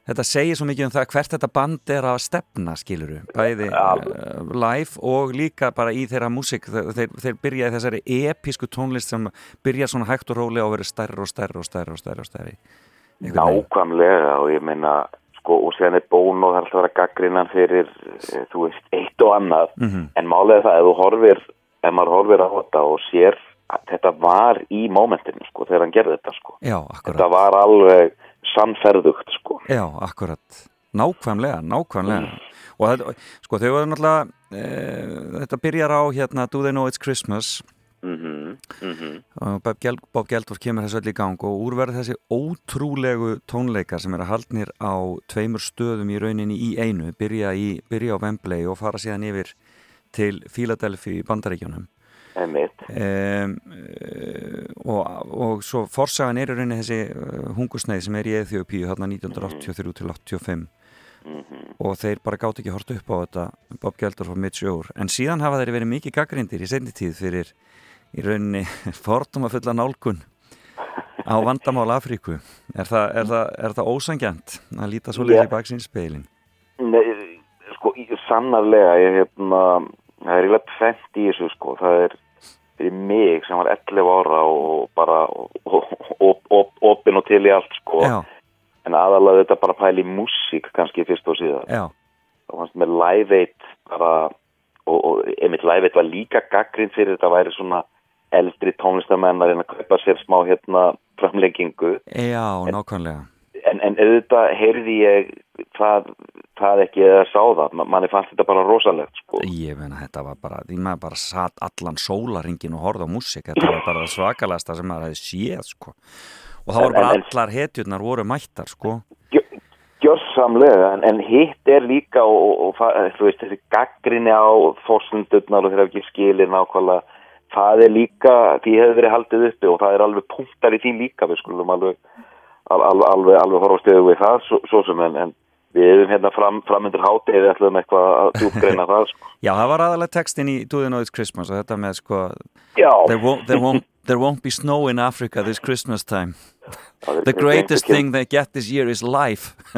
þetta segir svo mikið um það hvert þetta band er að stefna, skiluru, bæði uh, live og líka bara í þeirra músík, þeir, þeir, byrja í þessari episku tónlist sem byrja svona hægt og rólega og verið stærri og stærri og stærri og stærri og stærri. Nákvæmlega og ég meina sko, og séðan er Bono það er alltaf að vera gaggrinnan fyrir eh, þú veist, eitt og annað Mhm. en málega það, ef þú horfir ef maður horfir á þetta og sér að þetta var í mómentinu sko, þegar hann gerði þetta sko. Já, þetta var alveg sannferðugt sko. Já, akkurat. Nákvæmlega, nákvæmlega. Og þetta, sko, þau var náttúrulega, e, þetta byrjar á hérna Do They Know It's Christmas mm -hmm. og Bob, Geld, Bob Geldorf kemur þessu öll í gang og úrverð þessi ótrúlegu tónleikar sem eru haldnir á tveimur stöðum í rauninni í einu, byrja, í, byrja á Wembley og fara síðan yfir til Philadelphia í Bandaríkjunum. Um, og, og svo forsagan er í rauninni þessi uh, hungusneið sem er í Eþjópíu hérna 1983 til 85 og þeir bara gátt ekki hort upp á þetta Bob Geldof og Mitch Ure en síðan hafa þeir verið mikið gaggrindir í seinni tíð fyrir í rauninni forduma fulla nálgun á vandamál Afríku. Er það, er það, er það ósangjant að líta svo leiði Já. í baksinspeilin Nei, sko, sannarlega ég hérna, það er eiginlega tvent í þessu sko, það er fyrir mig sem var 11 ára og bara opinn og til í allt sko. Já, en aðalega þetta bara pæli í músík kannski fyrst og síðan já, og fannst með Live 8 bara, og, og einmitt Live 8 var líka gaggrind fyrir þetta væri svona eldri tónlistamenn að reyna að kaupa sér smá hérna framlengingu. Já, nákvæmlega en, en auðvitað heyrði ég það, það ekki eða sá það Ma- manni fannst þetta bara rosalegt sko. Ég meina þetta var bara, því maður bara satt allan sólaringin og horfði á músík þetta var bara það svakalegasta sem maður hefði séð sko. og það En- voru bara en- en- allar hetjurnar voru mættar sko. gjörsamlega en, en hitt er líka og, og, og þú veist þessi gaggrinni á fórsundurnar og þeir hafa ekki skilir nákvæmlega það er líka, því hefur verið haldið uppi og það er alveg punktar í því líka við skulum alveg al, al, alveg, alveg horfa stöðu við það svo, svo sem en, en við erum hérna fram, framundur hátið við ætlum eitthvað að djúpgreina það sko. Já, það var aðalega textin í Do They Know It's Christmas og þetta með sko there won't, there, won't, there won't be snow in Africa this Christmas time. The greatest thing they get this year is life.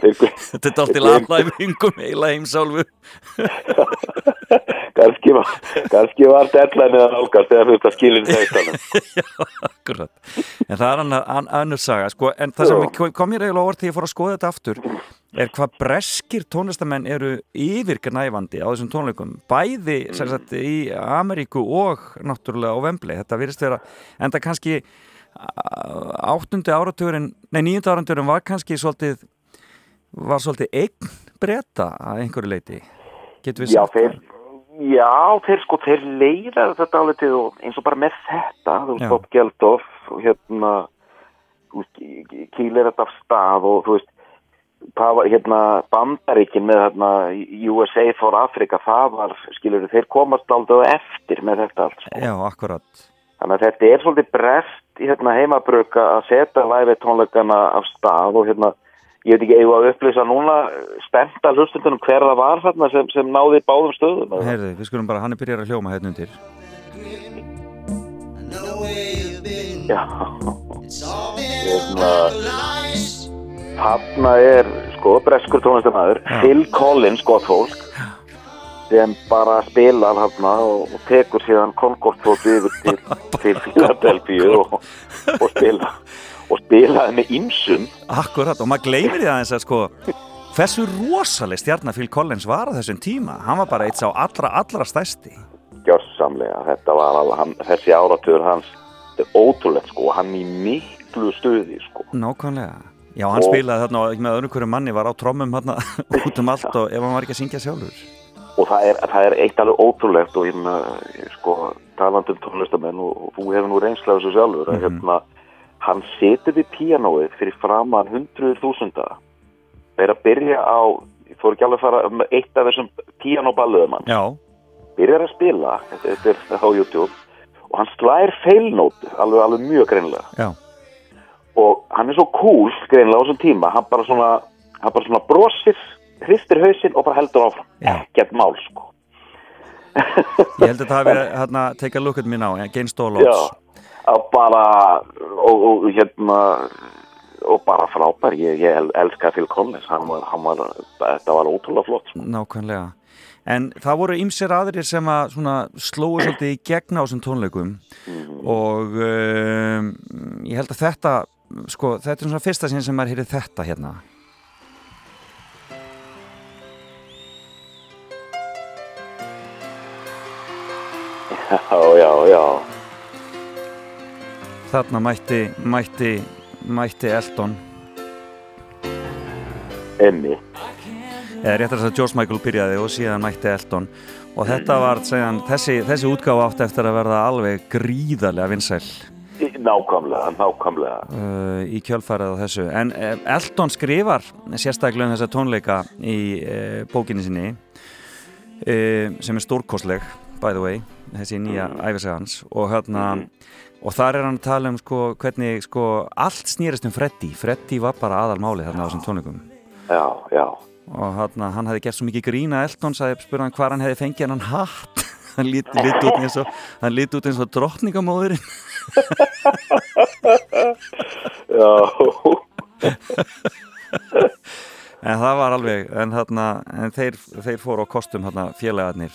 Þetta er þeir gleymdu- laflæfingum heila heimsálfu kannski var, var deadline eða nálgast eða fyrst að skilin þeirstanum Akkurat. En það er annar, an, annur saga, sko, en það sem kom- kom mér eiginlega orð þegar ég fór að skoða þetta aftur er hvað breskir tónlistamenn eru yfirgnæfandi á þessum tónleikum. Bæði sagt, í Ameríku og náttúrulega á Vembli þetta virðist vera, en það kannski áttundi áratugurinn nei, nýjunda áratugurinn var kannski svolítið var svolítið eign breyta að einhverju leiti getur við Já, sagt þeir, já, þeir sko, þeir leiða þetta alveg til og eins og bara með þetta, þú veist, Bob Geldof, og hérna, þú veist, kýlir þetta af stað og þú veist, var hérna bandaríkin með hérna USA for Africa, það var, skilur þeir komast aldrei eftir með þetta allt, sko. Já, akkurat Þannig að þetta er svolítið brest í hérna heimabröka að setja live tónleikana af stað og hérna, ég veit ekki, eigum að upplýsa núna spennta hlustundunum hver það var þarna sem, sem náði báðum stöðum. Heyrðu, við skulum bara, hann er byrjar að hljóma hérna undir. Já, hérna, þarna er, sko, breskur tónlistamæður, Phil Collins, gott fólk, sem bara spilar hérna og, og tekur síðan Concorde-tóti yfir til, til Philadelphia og, og spila og spilaði með ýmsum. Akkurat, og maður gleymir því aðeins að sko hversu rosaleg stjarnar Phil Collins var á þessum tíma, hann var bara eitt sá allra, allra stærsti. Gjörsamlega, þetta var alveg hann, þessi áratur hans, þetta er ótrúlegt sko, hann í miklu stuði sko. Nákvæmlega. Já, hann Og- spilaði þarna og með öðru hverju manni var á trommum þarna út um allt og ef hann var ekki að syngja sjálfur. Og það er, það er eitt alveg ótrúlegt og hérna, sko, talandi um tónlistamenn og, þú hefur nú reynslega þessu sjálfur að hérna, hann setur við píanóið fyrir framan hundruður þúsunda. Það er að byrja á ég fór ekki alveg að fara um eitt af þessum píanóballuðum hann Já, byrjar að spila, þetta, er á YouTube og hann slær feilnótu alveg, alveg mjög greinlega já, og hann er svo cool greinlega á þessum tíma hann bara svona, hann bara svona brosir hristir hausinn og bara heldur áfram. Ekkert mál sko. Ég held að það hafi verið hérna, take a look at me now, Against all odds Já, að bara og, og hérna og bara frábær, ég, ég el- elska Phil Collins, hann var, hann var þetta var ótrúlega flott sko. Nákvæmlega. En það voru ymsir aðrir sem að svona slóu svolítið í gegn á þessum tónleikum. Og um, ég held að þetta sko, þetta er svona fyrsta sinn sem maður heyrið þetta hérna. Já, já, já Þarna mætti, mætti, mætti Elton. Emmi eða réttar þess að George Michael byrjaði og síðan mætti Elton. Og þetta var, segjan, þessi, þessi útgáfa átti eftir að verða alveg gríðarlega vinsæl. Nákvæmlega, nákvæmlega. Uh, í kjölfærið á þessu. En uh, Elton skrifar sérstaklega um þessa tónleika í uh, bókinni sinni uh, sem er stórkostleg by the way, þessi nýja æfisegans og hérna og þar er hann að tala um sko hvernig sko allt snýrist um Freddy. Freddy var bara aðalmáli þarna á þessum tónleikum. Já, já. Og hérna, hann hefði gert svo mikið grína Elton sagði, spurði hann hvað hann hefði fengið hann hatt. Hann lít, lít út eins og hann lít út eins og drottningamóðurinn já. En það var alveg en, þarna, en þeir, þeir fóru á kostum þarna, félagarnir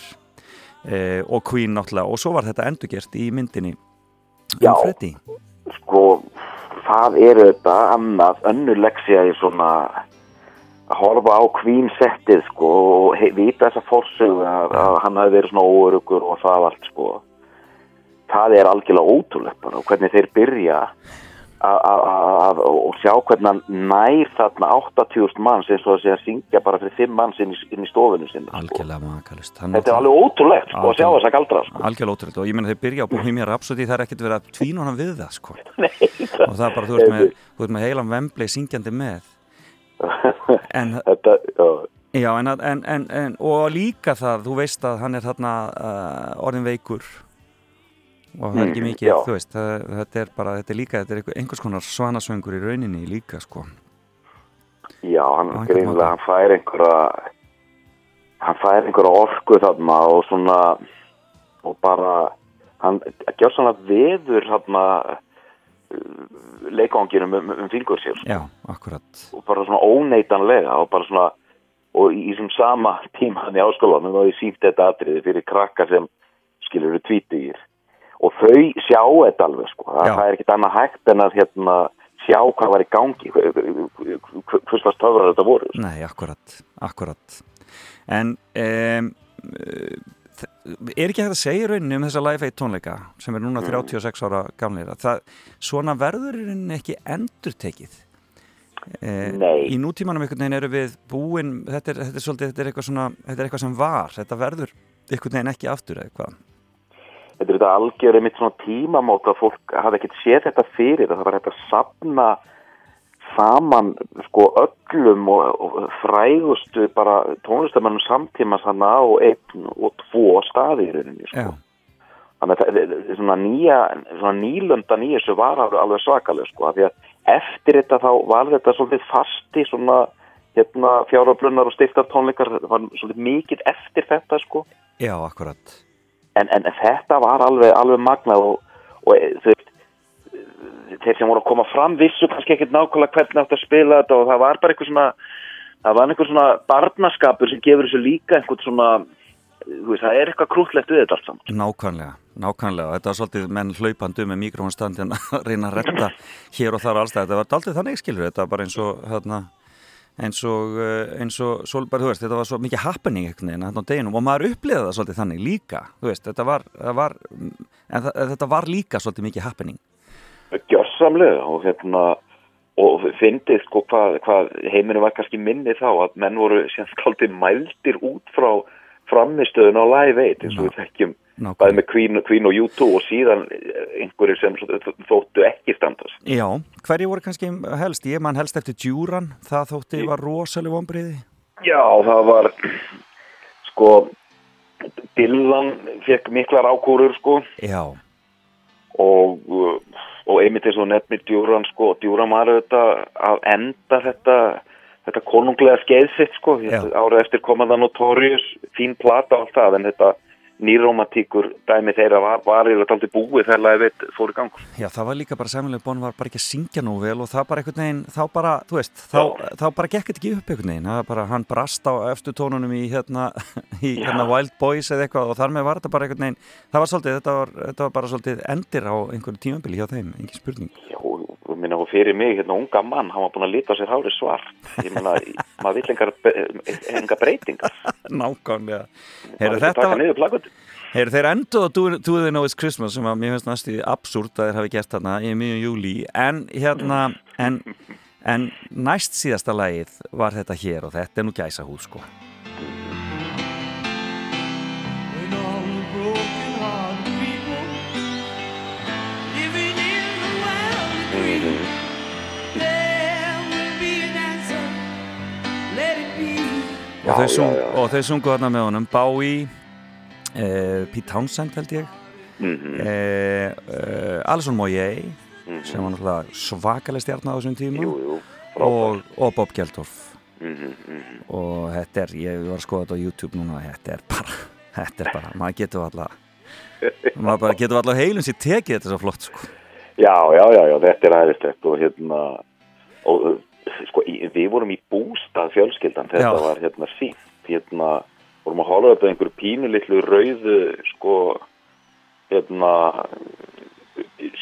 e, og Queen náttúrulega. Og svo var þetta endurgert í myndinni Já. um sko, það er þetta annað, önnur leksja í svona að horfa á Queen settið sko og vita þessa forsögu að, að hann hafi verið svona óörugur og það allt sko. Það er algjörlega ótrúlegt bara og hvernig þeir byrja. að- og sjá hvernig hann nær þarna 80.000 manns eins og að segja að syngja bara fyrir 5 manns inn í, inn í stofinu sinni sko. algjörlega makalust þetta er alveg ótrúlegt sko að sjá þessa galdra sko. algjörlega ótrúlegt og ég meina þeir byrja á Bohemian Rhapsody það er ekkert verið að tvína hann við það sko. og það er bara, þú ert með, þú ert með heilan Wembley syngjandi með en, þetta, já, já, en, að- en, en, en og líka það, þú veist að hann er þarna uh, orðin veikur og það er ekki Mm, mikið, já. þú veist það, þetta er bara, þetta er líka, þetta er einhver- einhvers konar svanasöngur í rauninni líka sko Já, hann Á einhvern greinlega, hann fær einhverja hann fær einhverja orku þarna og svona og bara hann gjör svona veður þarna leikanginum um, um fingur sér sko. já, akkurat og bara svona óneitanlega og bara svona og í þessum sama tíma hann í áskólanum og ég sínt þetta atriði fyrir krakka sem skilur eru tvítugir og þau sjá þetta alveg sko Já. það er ekkit annað hægt en að hérna sjá hvað var í gangi hvers slags töfrar þetta voru sko. Nei, akkurat, akkurat En um, er ekki hægt að segja í rauninni um þessa 1 tónleika sem er núna Mm. 36 ára gamlir að það, svona verður í rauninni ekki endurtekið Eh, Nei. Í nútímanum einhvern veginn eru við búin þetta er, þetta er svolítið, þetta er eitthvað svona þetta er eitthvað sem var, þetta verður einhvern veginn ekki aftur eða hvað þetta er þetta algjör einmitt svona tímamót að fólk hafði ekkert séð þetta fyrir það var þetta að sapna saman sko öllum og, og frægustu bara tónlistamennum samtímas hana á einn og tvo staði í rauninni sko. Já, þannig að það- það- svona nýja svona nýlöndan í þessu var alveg, alveg svakaleg sko, af því að eftir þetta þá var þetta svolítið fasti svona hérna fjáröflunar og styrtar tónleikar það var svolítið mikið eftir þetta sko Já, akkurat. En, en þetta var alveg, alveg magnað og, og e, þú veist þeir sem voru að koma fram vissu kannski ekkert nákvæmlega hvernig átt að spila þetta og það var bara eitthvað svona það var einhver svona barnaskapur sem gefur þessu líka einhvern svona þú veist, það er eitthvað krútlegt við þetta allt saman Nákvæmlega, nákvæmlega. Þetta var svolítið menn hlaupandi með mikrofónstandin að reyna að retta hér og þar og alls það. Þetta var daldið þannig skilur, þetta var bara eins og hérna, eins og, eh, eins og þú veist, þetta var svo mikið happening einhvern veginn og maður upplýði það svolítið þannig líka, veist, þetta var, var en það, þetta var líka svolítið mikið happening gjörsamlega og hérna og fyndið sko hvað, hvað heiminu var kannski minni þá að menn voru sem skaldið mældir út frá framistöðun á Live 8 eins og við þekkjum. Bæði með Queen, Queen og U2 og síðan einhverjir sem þóttu ekki standast. Já, hverju voru kannski helst? Ég man helst eftir Djúran, það þótti var rosalega vonbriði Já, það var sko Dylan fekk miklar ákúrur sko. Já, og, uh, og einmitt eins og nefnir Djúran sko, Djúran var auðvitað að enda þetta þetta konunglega skeið sitt sko. Árið eftir komaða Notorious fín plata og allt það en þetta nýromantíkur dæmi þeirra var, var þetta aldrei búið þegar lagið veit fór í gang. Já, það var líka bara sæmulega Bonn var bara ekki að syngja nú vel og það bara einhvern veginn, þá bara, þú veist, þá, þá bara gekk þetta ekki upp einhvern veginn, það bara, hann brast á eftir tónunum í hérna, í hérna Wild Boys eða eitthvað og þar með var þetta bara einhvern veginn, það var svolítið, þetta var, þetta var bara svolítið endir á einhverju tímabili hjá þeim, engin spurning. Já, og minna og fyrir mig hérna unga mann, hann var búin að lita sér hári svart. Ég meina, maður vill engar, engar breytingar. Nákvæmlega. maður Plakutin Heyrðu, þeir endur á Do, Do They Know It's Christmas sem að mér finnst næstu absúrt að þeir hafi gert þarna í miðjum júli en hérna en, en næst síðasta lagið var þetta hér og þetta er nú gæsa hús sko be. og, þau sungu þarna með honum eh, Pete Townsend held ég eh, eh, Alison Moyet sem var náttúrulega svakaleg stjarn á þessum tíma jú, jú, og, og Bob Geldof Mhm, mhm. og þetta er, ég var að skoða þetta á YouTube núna þetta er bara, þetta er bara maður getur alla maður bara getur alla á heilum sér tekið þetta svo flott sko. Já, já, já, já, þetta er aðeinslegt og hérna og uh, sko, í, við vorum í bústað fjölskyldan þetta Já. var hérna sínt hérna, vorum að hóla upp einhverju pínu litlu rauðu sko hérna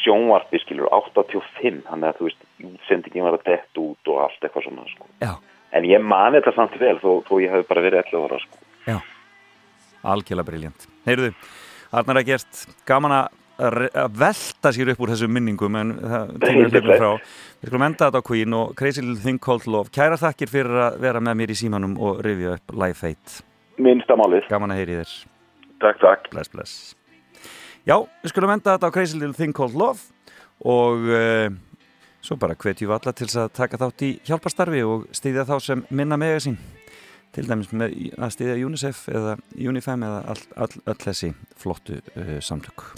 sjónvarpi skilur 85, þannig að þú veist útsendingin var að dett út og allt eitthvað svona sko. Já. en ég man þetta samt vel þó, þó ég hef bara verið 11 ára sko. Já, algjörlega briljant Heyrðu, Arnar að gert gaman að að velta sér upp úr þessum minningum en það tímur hlifin frá Við skulum enda þetta á Queen og Crazy Little Thing Called Love Kæra þakkir fyrir að vera með mér í símanum og rifja upp Life 8 Minnsta málið. Gaman að heyri þér. Takk, takk. Bless, bless. Já, við skulum enda þetta á Crazy Little Thing Called Love og uh, svo bara hvetjum við alla til að taka þátt í hjálparstarfi og stýðja þá sem minna mega sín. Til dæmis með að stýðja UNICEF eða UNIFEM eða all, all, all þessi flottu uh, samtök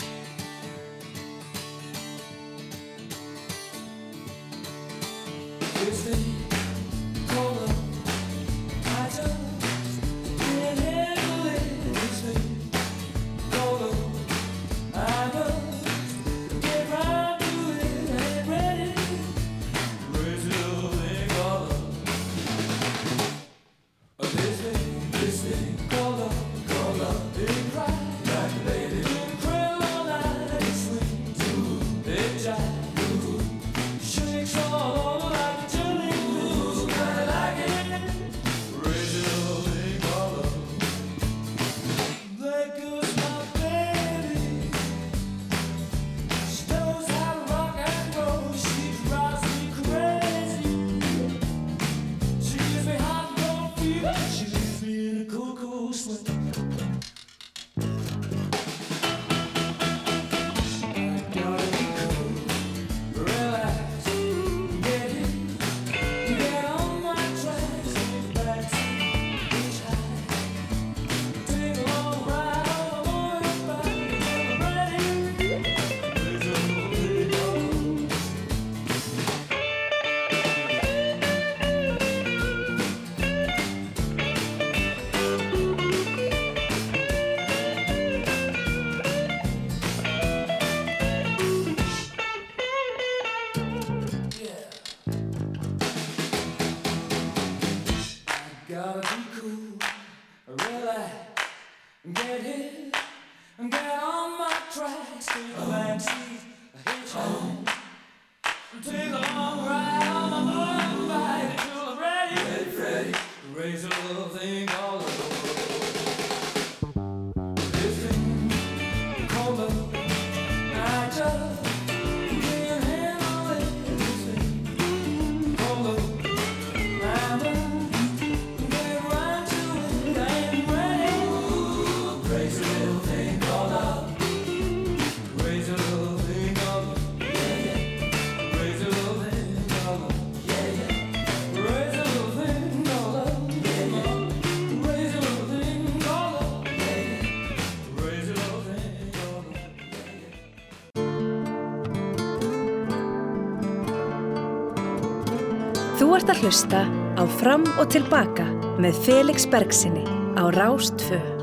ert að hlusta á Fram og Tilbaka með Felix Bergsinni á Rástfö.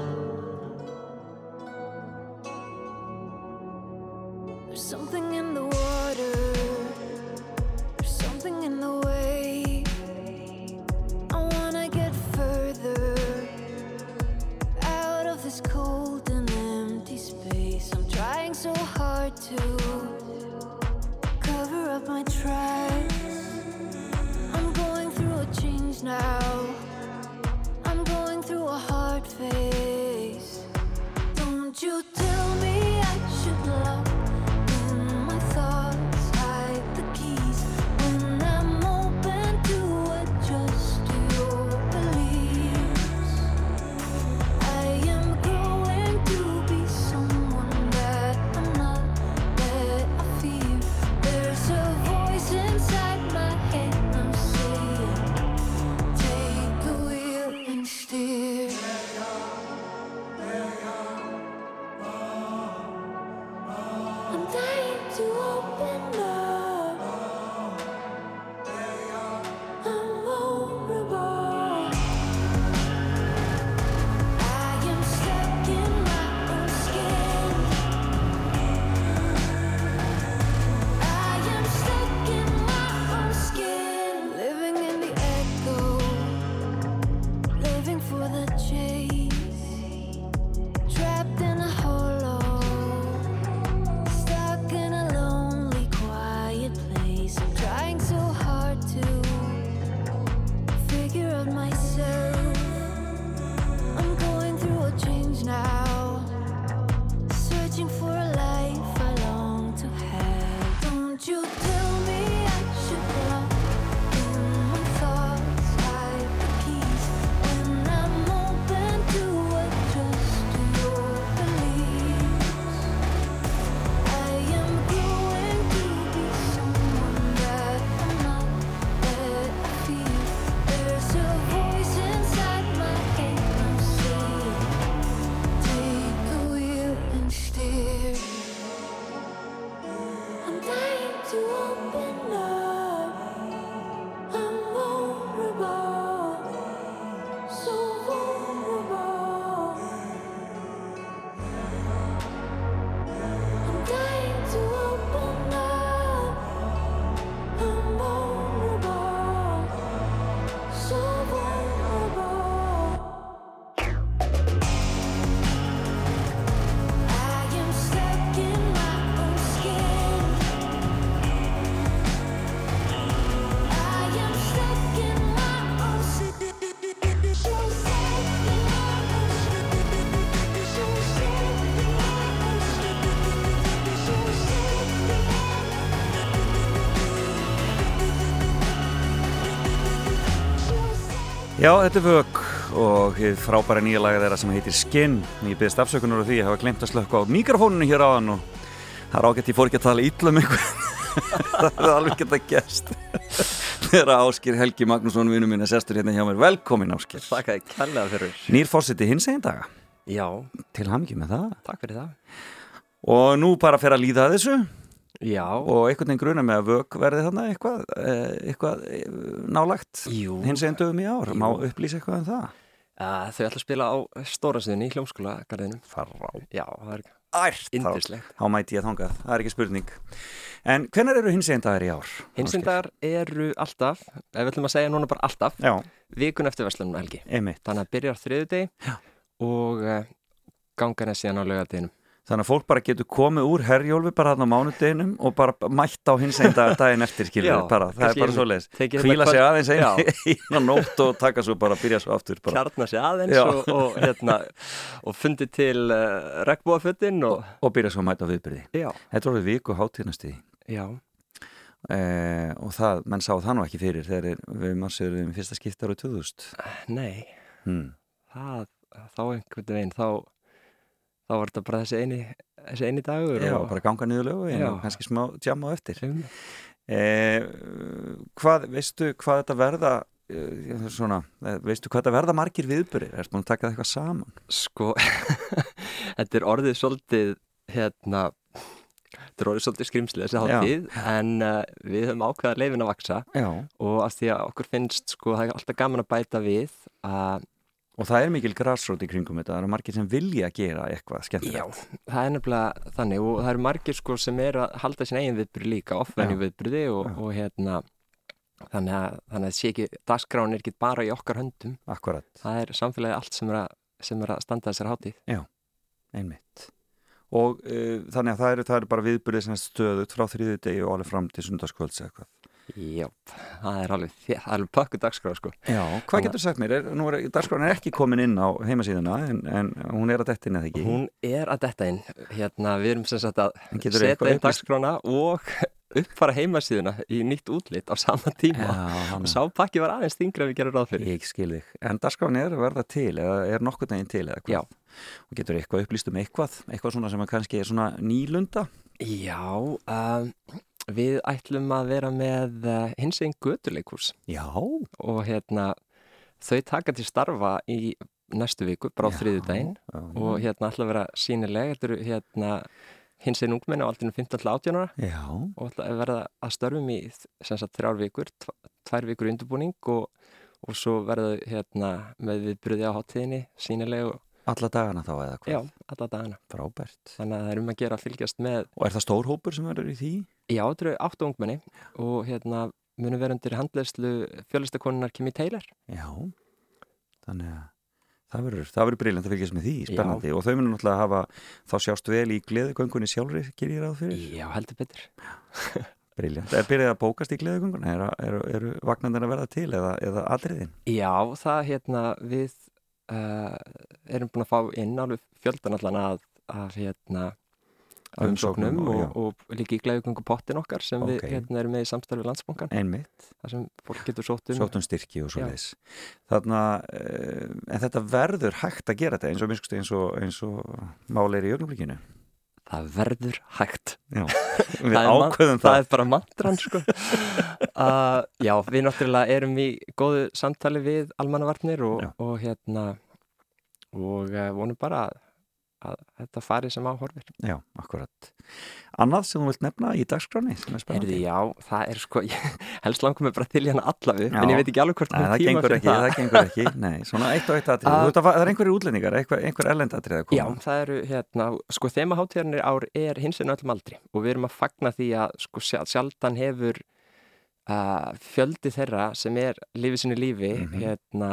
Já, þetta er vög og frábæra nýja laga þeirra sem heitir Skin. Ég byrðist afsökunar á því að hafa glemt að slökka á mikrofónunu hér áðan og það er ágætt ég fór ekki að tala illa um einhvern. það er alveg gett að gæst. Þeirra Áskir Helgi Magnússon, vinnu mín, er sestur hérna hjá mér. Velkomin Áskir. Þakka þið kærlega fyrir. Nýr fórseti hins egin daga. Já. Til hamngi með það. Takk fyrir það. Og nú bara fer að líða að þessu. Já. Og einhvern veginn gruna með að vög verði þarna eitthvað, eh, eitthvað eh, nálagt. Jú. Hins egin dögum í ár. Má upplýsa eitthvað um það? Uh, þau ætla að spila á stóra sviðinni í hljómskólagarðinum. Já, það er Ært Yndislegt. Þá mæti ég þangað, það er ekki spurning En hvenær eru hins einn dagar í ár? Hinsindar eru alltaf, ef við ætlum að segja núna bara alltaf, Já. vikun eftir verslunum helgi. Einmitt. Þannig að byrjar þriðu deg og uh, gangan er síðan á laugardeginum Þannig að fólk bara getur komið úr herjólfi bara þarna á mánudeginum og bara mætt á hins einn dag, daginn eftir við bara, það er bara svo leiðis þetta sig aðeins einn og nótt og taka svo bara, byrja svo aftur bara. kjarna sig aðeins og, og, hérna, og fundi til uh, regnbúafötin og, og byrja svo að mæta á viðbyrði Já. Þetta orðið viku hátíðnastíði Já. eh, og það, menn sá það nú ekki fyrir þegar við marsirum í fyrsta skipti árið 2000 Nei, hmm. það, þá einhvern veginn þá, þá var þetta bara þessi eini, þessi eini dagur Já, og, bara ganga niður lögu og kannski smá jam á eftir. Eh, Hvað, veistu hvað þetta verða eh, svona, eh, veistu hvað þetta verða margir viðbyrðir, ertu búin að taka það eitthvað saman? Sko, þetta er orðið svolítið hérna þetta er orðið svolítið skrimsli þessi Já. hátíð en uh, við höfum ákveðað leifin að vaksa Já. og af því að okkur finnst sko það er alltaf gaman að bæta við að Og það er mikil grassrót í kringum þetta, það eru margir sem vilja gera eitthvað skemmtilegt. Já, það er nefnilega þannig og það eru margir sko sem eru að halda sín eigin viðbyrði líka, offenni Já. viðbyrði og, og hérna þannig að, þannig að sé ekki, dagskráin er ekki bara í okkar höndum. Akkurat. Það er samfélagi allt sem er að, sem er að standa þessar hátíð. Já, einmitt. Og uh, þannig að það eru, það eru bara viðbyrðið sem er stöðut frá þriði degi og alveg fram til sundarskvölds eitthvað. Já, það er alveg, alveg pökku dagskrá sko. Já, hvað getur sagt mér? Er, nú er dagskráin er ekki komin inn á heimasíðuna en, en hún er að detta inn eða ekki? Hún er að detta inn, hérna við erum sem sagt að setja inn dagskrána og uppfara heimasíðuna í nýtt útlit á sama tíma Já, og sá pakki var aðeins þingra við gerum ráð fyrir. Ég skil þig. En dagskráin er að verða til eða er nokkur neginn til eða hvað? Já. Og getur eitthvað upplýst um eitthvað? Eitthvað svona sem kannski er svona nýlunda? Já, um, við ætlum að vera með uh, hins einn götuleikurs Já. og hérna þau taka til starfa í næstu viku, bara á Já, þriðudaginn já. og hérna ætla að vera sínileg, þetta eru hérna hins einn ungmenni á aldrinu 15-18 ára Já. og ætla að verða að störfum í þrjár vikur, tv- tvær vikur í undirbúning og, og svo verða hérna með viðbröði á háttíðinni sínileg og Alla dagana þá eða hvað? já, alla dagana. Frábært. Þannig að það er um að gera að fylgjast með Og er það stór hópur sem verður í því? Já, þetta eru áttu ungmenni og hérna munum vera undir handleyslu fjölistakonunar Kimi Taylor. Já, þannig að það verður, það verður briljant að fylgjast með því, spennandi og þau munum náttúrulega hafa þá sjást vel í gleðugöngunni sjálfri, gerir ég ráð fyrir? Já, heldur betur. Briljant. Er byrjað að bókast í gleðugöngunni? Eru er, er, vagnandinn að verða til eða, eða aldriðin? Já, það hérna við uh, erum búin að fá inn alveg fjöldan allan að, að hérna af Umsóknum og- og, og, líka í gleðugöngu pottin okkar sem Ok. við hérna erum með í samstarfi landsbankan. Einmitt. Það sem fólk getur sótt um. Sótt um styrki og svo að, uh, en þetta verður hægt að gera þetta eins og eins og, eins og máli er í ögnumlíkinu. Það verður hægt. Já, Það við er man- ákveðum það. Það er bara mantran, sko. uh, já, við náttúrulega erum í góðu samtali við almannavarnir og, og hérna og uh, vonum bara að, að þetta fari sem áhorfir. Já, akkurat. Annað sem þú vilt nefna í dagskráni sem er spennandi? Herði, já, það er sko, ég, helst langum við bara til hérna alla við, Já. en ég veit ekki alveg hvort Nei, það gengur ekki, það gengur ekki, nei, svona eitt og eitt veist að það er einhverju útlendingar, einhver, einhver erlendatrið að Já, koma. það eru hérna, sko þemaháttíðarnir ár er hins vegar öllum aldri og við erum að fagna því að sko sjal- sjaldan hefur uh, fjöldi þeirra sem er lífið sinni lífi Mhm. hérna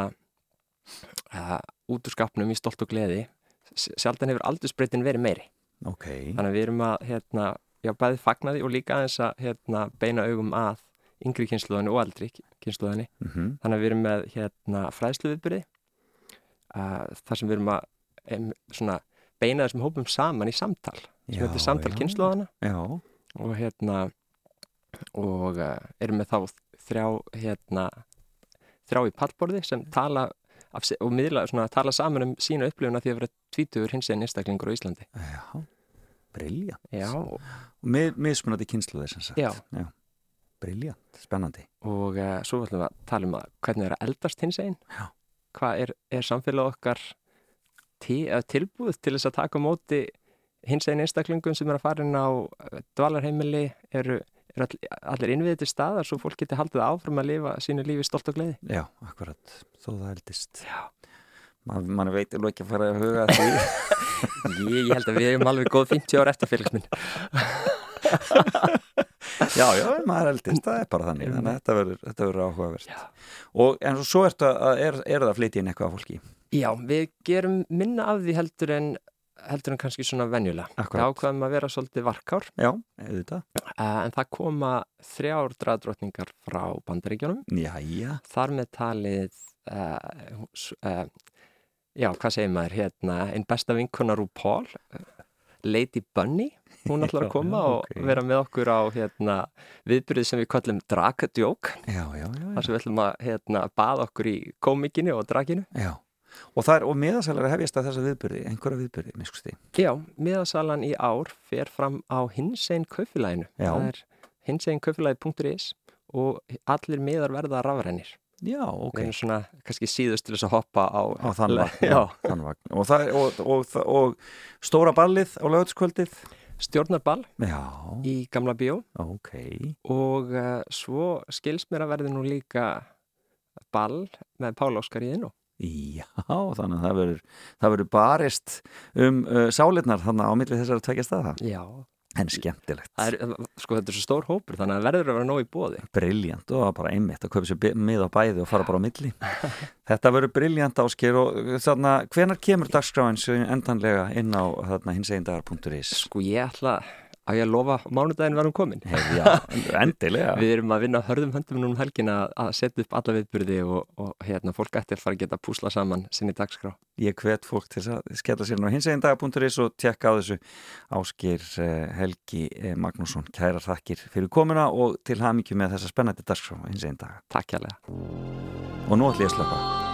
uh, út úr skapnum í stolt og gleði sjaldan hefur aldursbreytin verið meiri. Ok. þannig að við erum að hérna, já, bæði fagna því og líka aðeins að hérna, beina augum að yngri kynsluðinni og eldri kynsluðinni Mhm. þannig að við erum með hérna, fræðslu viðbyrði uh, þar sem við erum að em, svona, beina þessum hópum saman í samtal sem heitir samtal kynsluðana og hérna og uh, erum með þá þrjá hérna þrjá í pallborði sem tala og miðla, svona, tala saman um sína upplifuna því að vera tvítugur hins einn einstaklingur á Íslandi Já, briljant. Já. Og mið, mismunandi kynsluðir sem sagt. Já. Já. Briljant, spennandi. og uh, svo ætlum við að tala um að hvernig er að eldast hins einn hvað er, er samfélag okkar til, tilbúð til þess að taka móti hins einn einstaklingum sem er að fara inn á eh, dvalarheimili eru, eru all, allir innviðið til staðar svo fólk geti haldið áfram að lifa sínu lífi stolt og gleði Já, akkurat, þó það eldist. Já. Man, man veit alveg ekki að fara að huga því. ég, ég held að við erum alveg góð 50 ára eftir félagsminn já, já, maður eldist, það er bara þannig. Þannig að þetta verður, verður áhugavert. Og en svo ertu að, er, er það að flytja inn eitthvað af fólki? Já, við gerum minna af því heldur en heldur en kannski svona venjulega. Akkúrat. Við ákvaðum að vera svolítið varkár. Já, auðvitað. Uh, en það koma þrjár draðdrottningar frá bandaríkjónum. Jæja. Þar með talið, uh, uh, já, hvað segir maður, hérna, einn besta vinkona RuPaul, uh, Lady Bunny, hún ætlar að Já, koma já, og ok. vera með okkur á hérna, viðbyrðið sem við kallum Drag-djók. Já, já, já. Þar sem við ætlum að hérna, baða okkur í komikinu og draginu. Já. Og, það er, og miðasalar er hefjast að þessa viðbyrði, einhverja viðbyrði, miskusti. Já, miðasalan í ár fer fram á hinsegin kaufélaginu. Já. Það er hinseginkaufelagi.is og allir miðar verða rafrænir. Já, ok. Við erum svona kannski síðust til þess að hoppa á... Á þann vagn. Og, það, er- og, og, stóra ballið á lögutskvöldið. Stjórnarball Já. í Gamla Bíó. Ok. Og uh, svo skils mér að verði nú líka ball með Pál Óskar í þinn og Já, þannig að það verður, það verður barist um uh, sálirnar þannig á milli þessar að tvekja staða. Já. En skemmtilegt. Það er, sko þetta er svo stór hópur þannig að verður að vera nóg í bóði. Briljant og bara einmitt að kaupa sér mið á bæði og fara bara á milli. Þetta verður briljant ásker og þannig að hvenar kemur dagskráin endanlega inn á þarna hinsegindagar.is? Sko ég ætla að ég að lofa mánudaginn verðum komin. Hef, já, endilega. Við erum að vinna hörðum höndum núna um helgina að setja upp alla viðburði og, og hérna, fólk að fara að geta púsla saman sinni dagskrá. Ég hvet fólk til að skella sér á hinsegindagar.is og tekka á þessu ásker Helgi eh, Magnússon. Kærar þakkir fyrir komuna og til hamingju með þessa spennandi dagskrá hinsegindaga. Takk hérlega. Og nú ætlum ég að slöpa.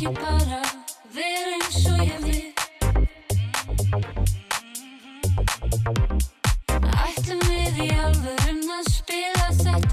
Ekki bara vera eins og ég vil Ætlum við í alvörun að spila þetta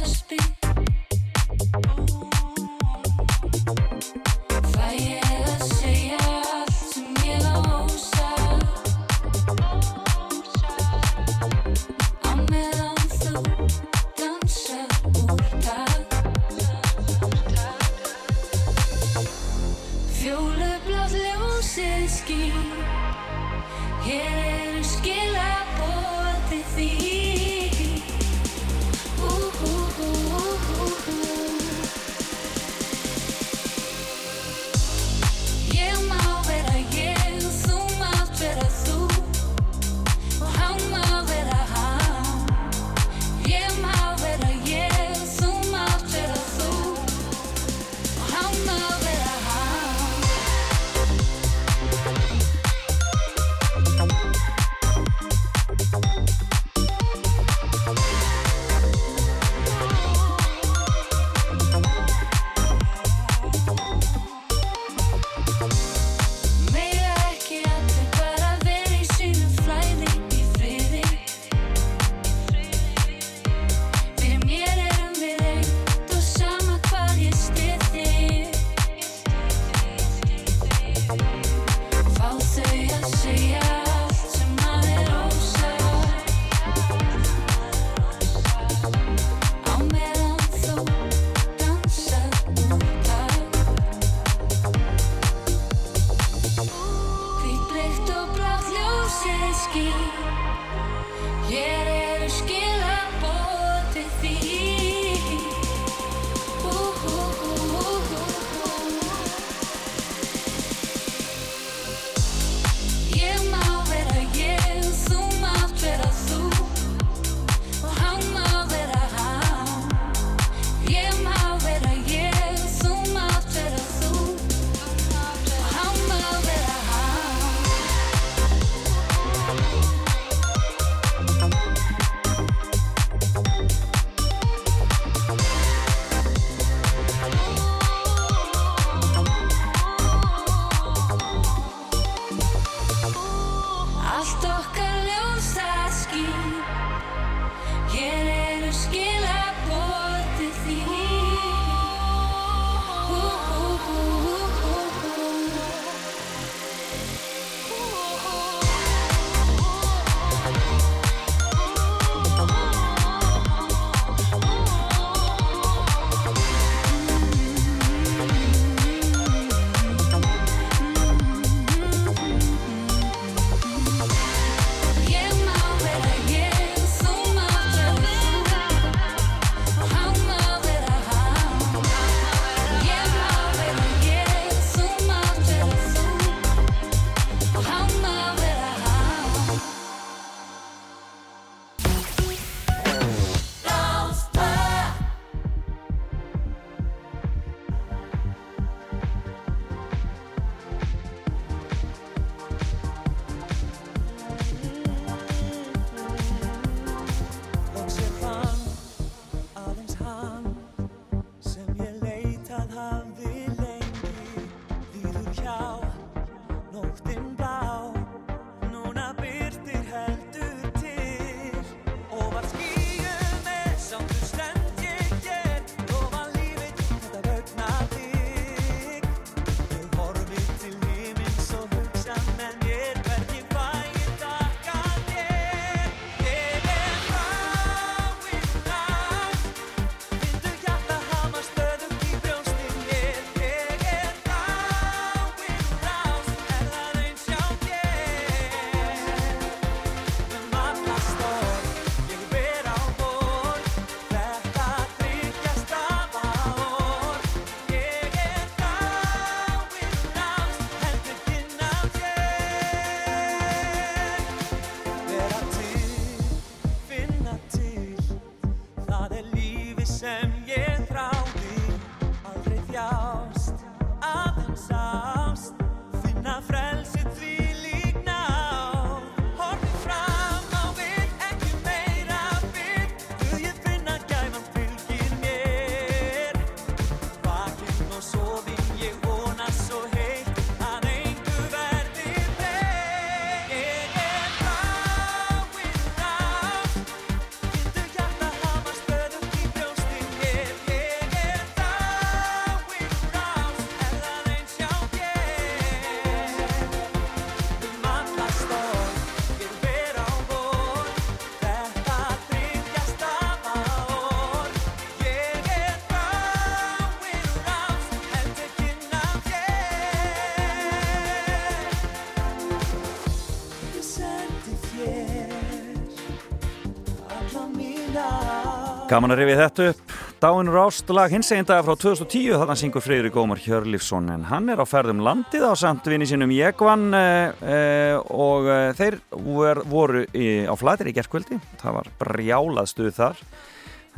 Gaman að rifið þetta upp. Dáin Rást lag hins egin dag frá 2010 þarna syngur Freyri Gómar Hjörlífsson en hann er á ferðum landið á samt vinni sínum Jekvann uh, uh, og uh, þeir vor, voru í, á flatir í gerkvöldi það var brjálað stuð þar.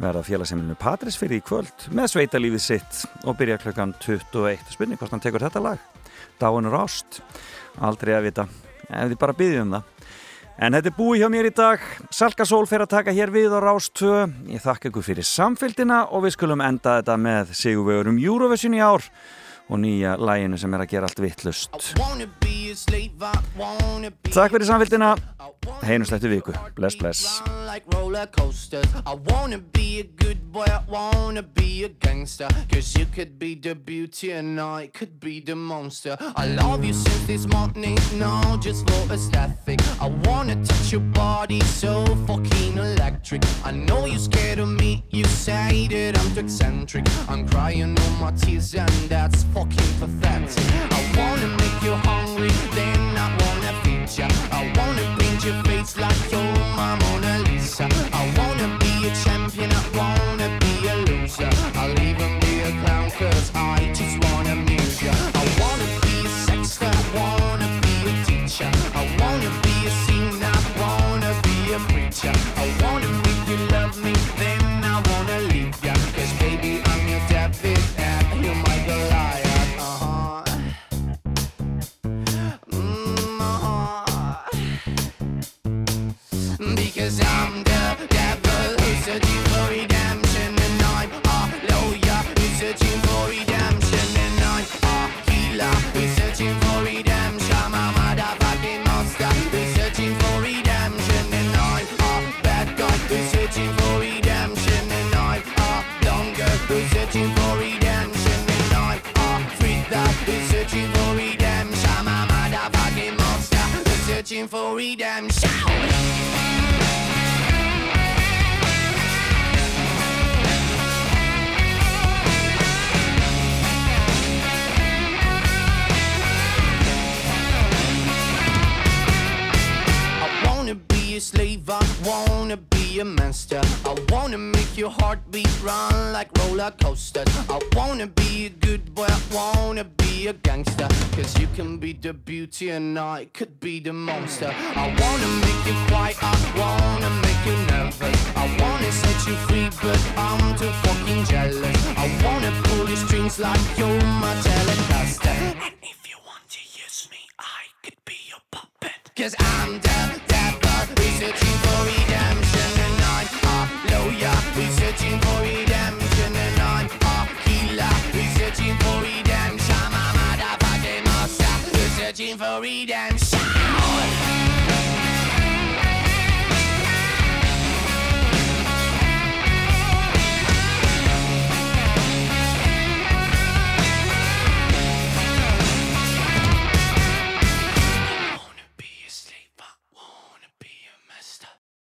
Verða félagseminu Patrísfyrði í kvöld með sveitalífið sitt og byrja klukkan 21 spurning hvort hann tekur þetta lag. Dáin Rást aldrei að vita. Ef þið bara byggjum það En þetta er búið hjá mér í dag. Salka Sól fer að taka hér við á Rástvö. Ég þakka ykkur fyrir samfélgina og við skulum enda þetta með sigurvegurum Eurovision í ár og nýja læginu sem er að gera allt vittlust. Takk fyrir samfélgina. Heinust eftir viku. Bless, bless. like roller coasters. I wanna be a good boy, I wanna be a gangster. Cause you could be the beauty and I could be the monster. I love you since this morning, no, just for aesthetic. I wanna touch your body so fucking electric. I know you're scared of me, you say that I'm too eccentric. I'm crying all my tears and that's fucking pathetic. I wanna make you hungry, then I wanna feed ya. I wanna paint your face like you're my Mona Lisa. I wanna be a champion, I wanna be a loser. I'll even be a clown cause I just wanna searching for redemption wanna slave, I wanna be a monster. I wanna make your heartbeat run like roller coasters. I wanna be a good boy, I wanna be a gangster. Cause you can be the beauty and I could be the monster. I wanna make you quiet, I wanna make you nervous. I wanna set you free, but I'm too fucking jealous. I wanna pull your strings like you're my telecaster. And if you want to use me, I could be your puppet. Cause I'm the searching for redemption And I'm a lawyer, we're searching for redemption And I'm a we're searching for redemption. I'm a monster, we're searching for redemption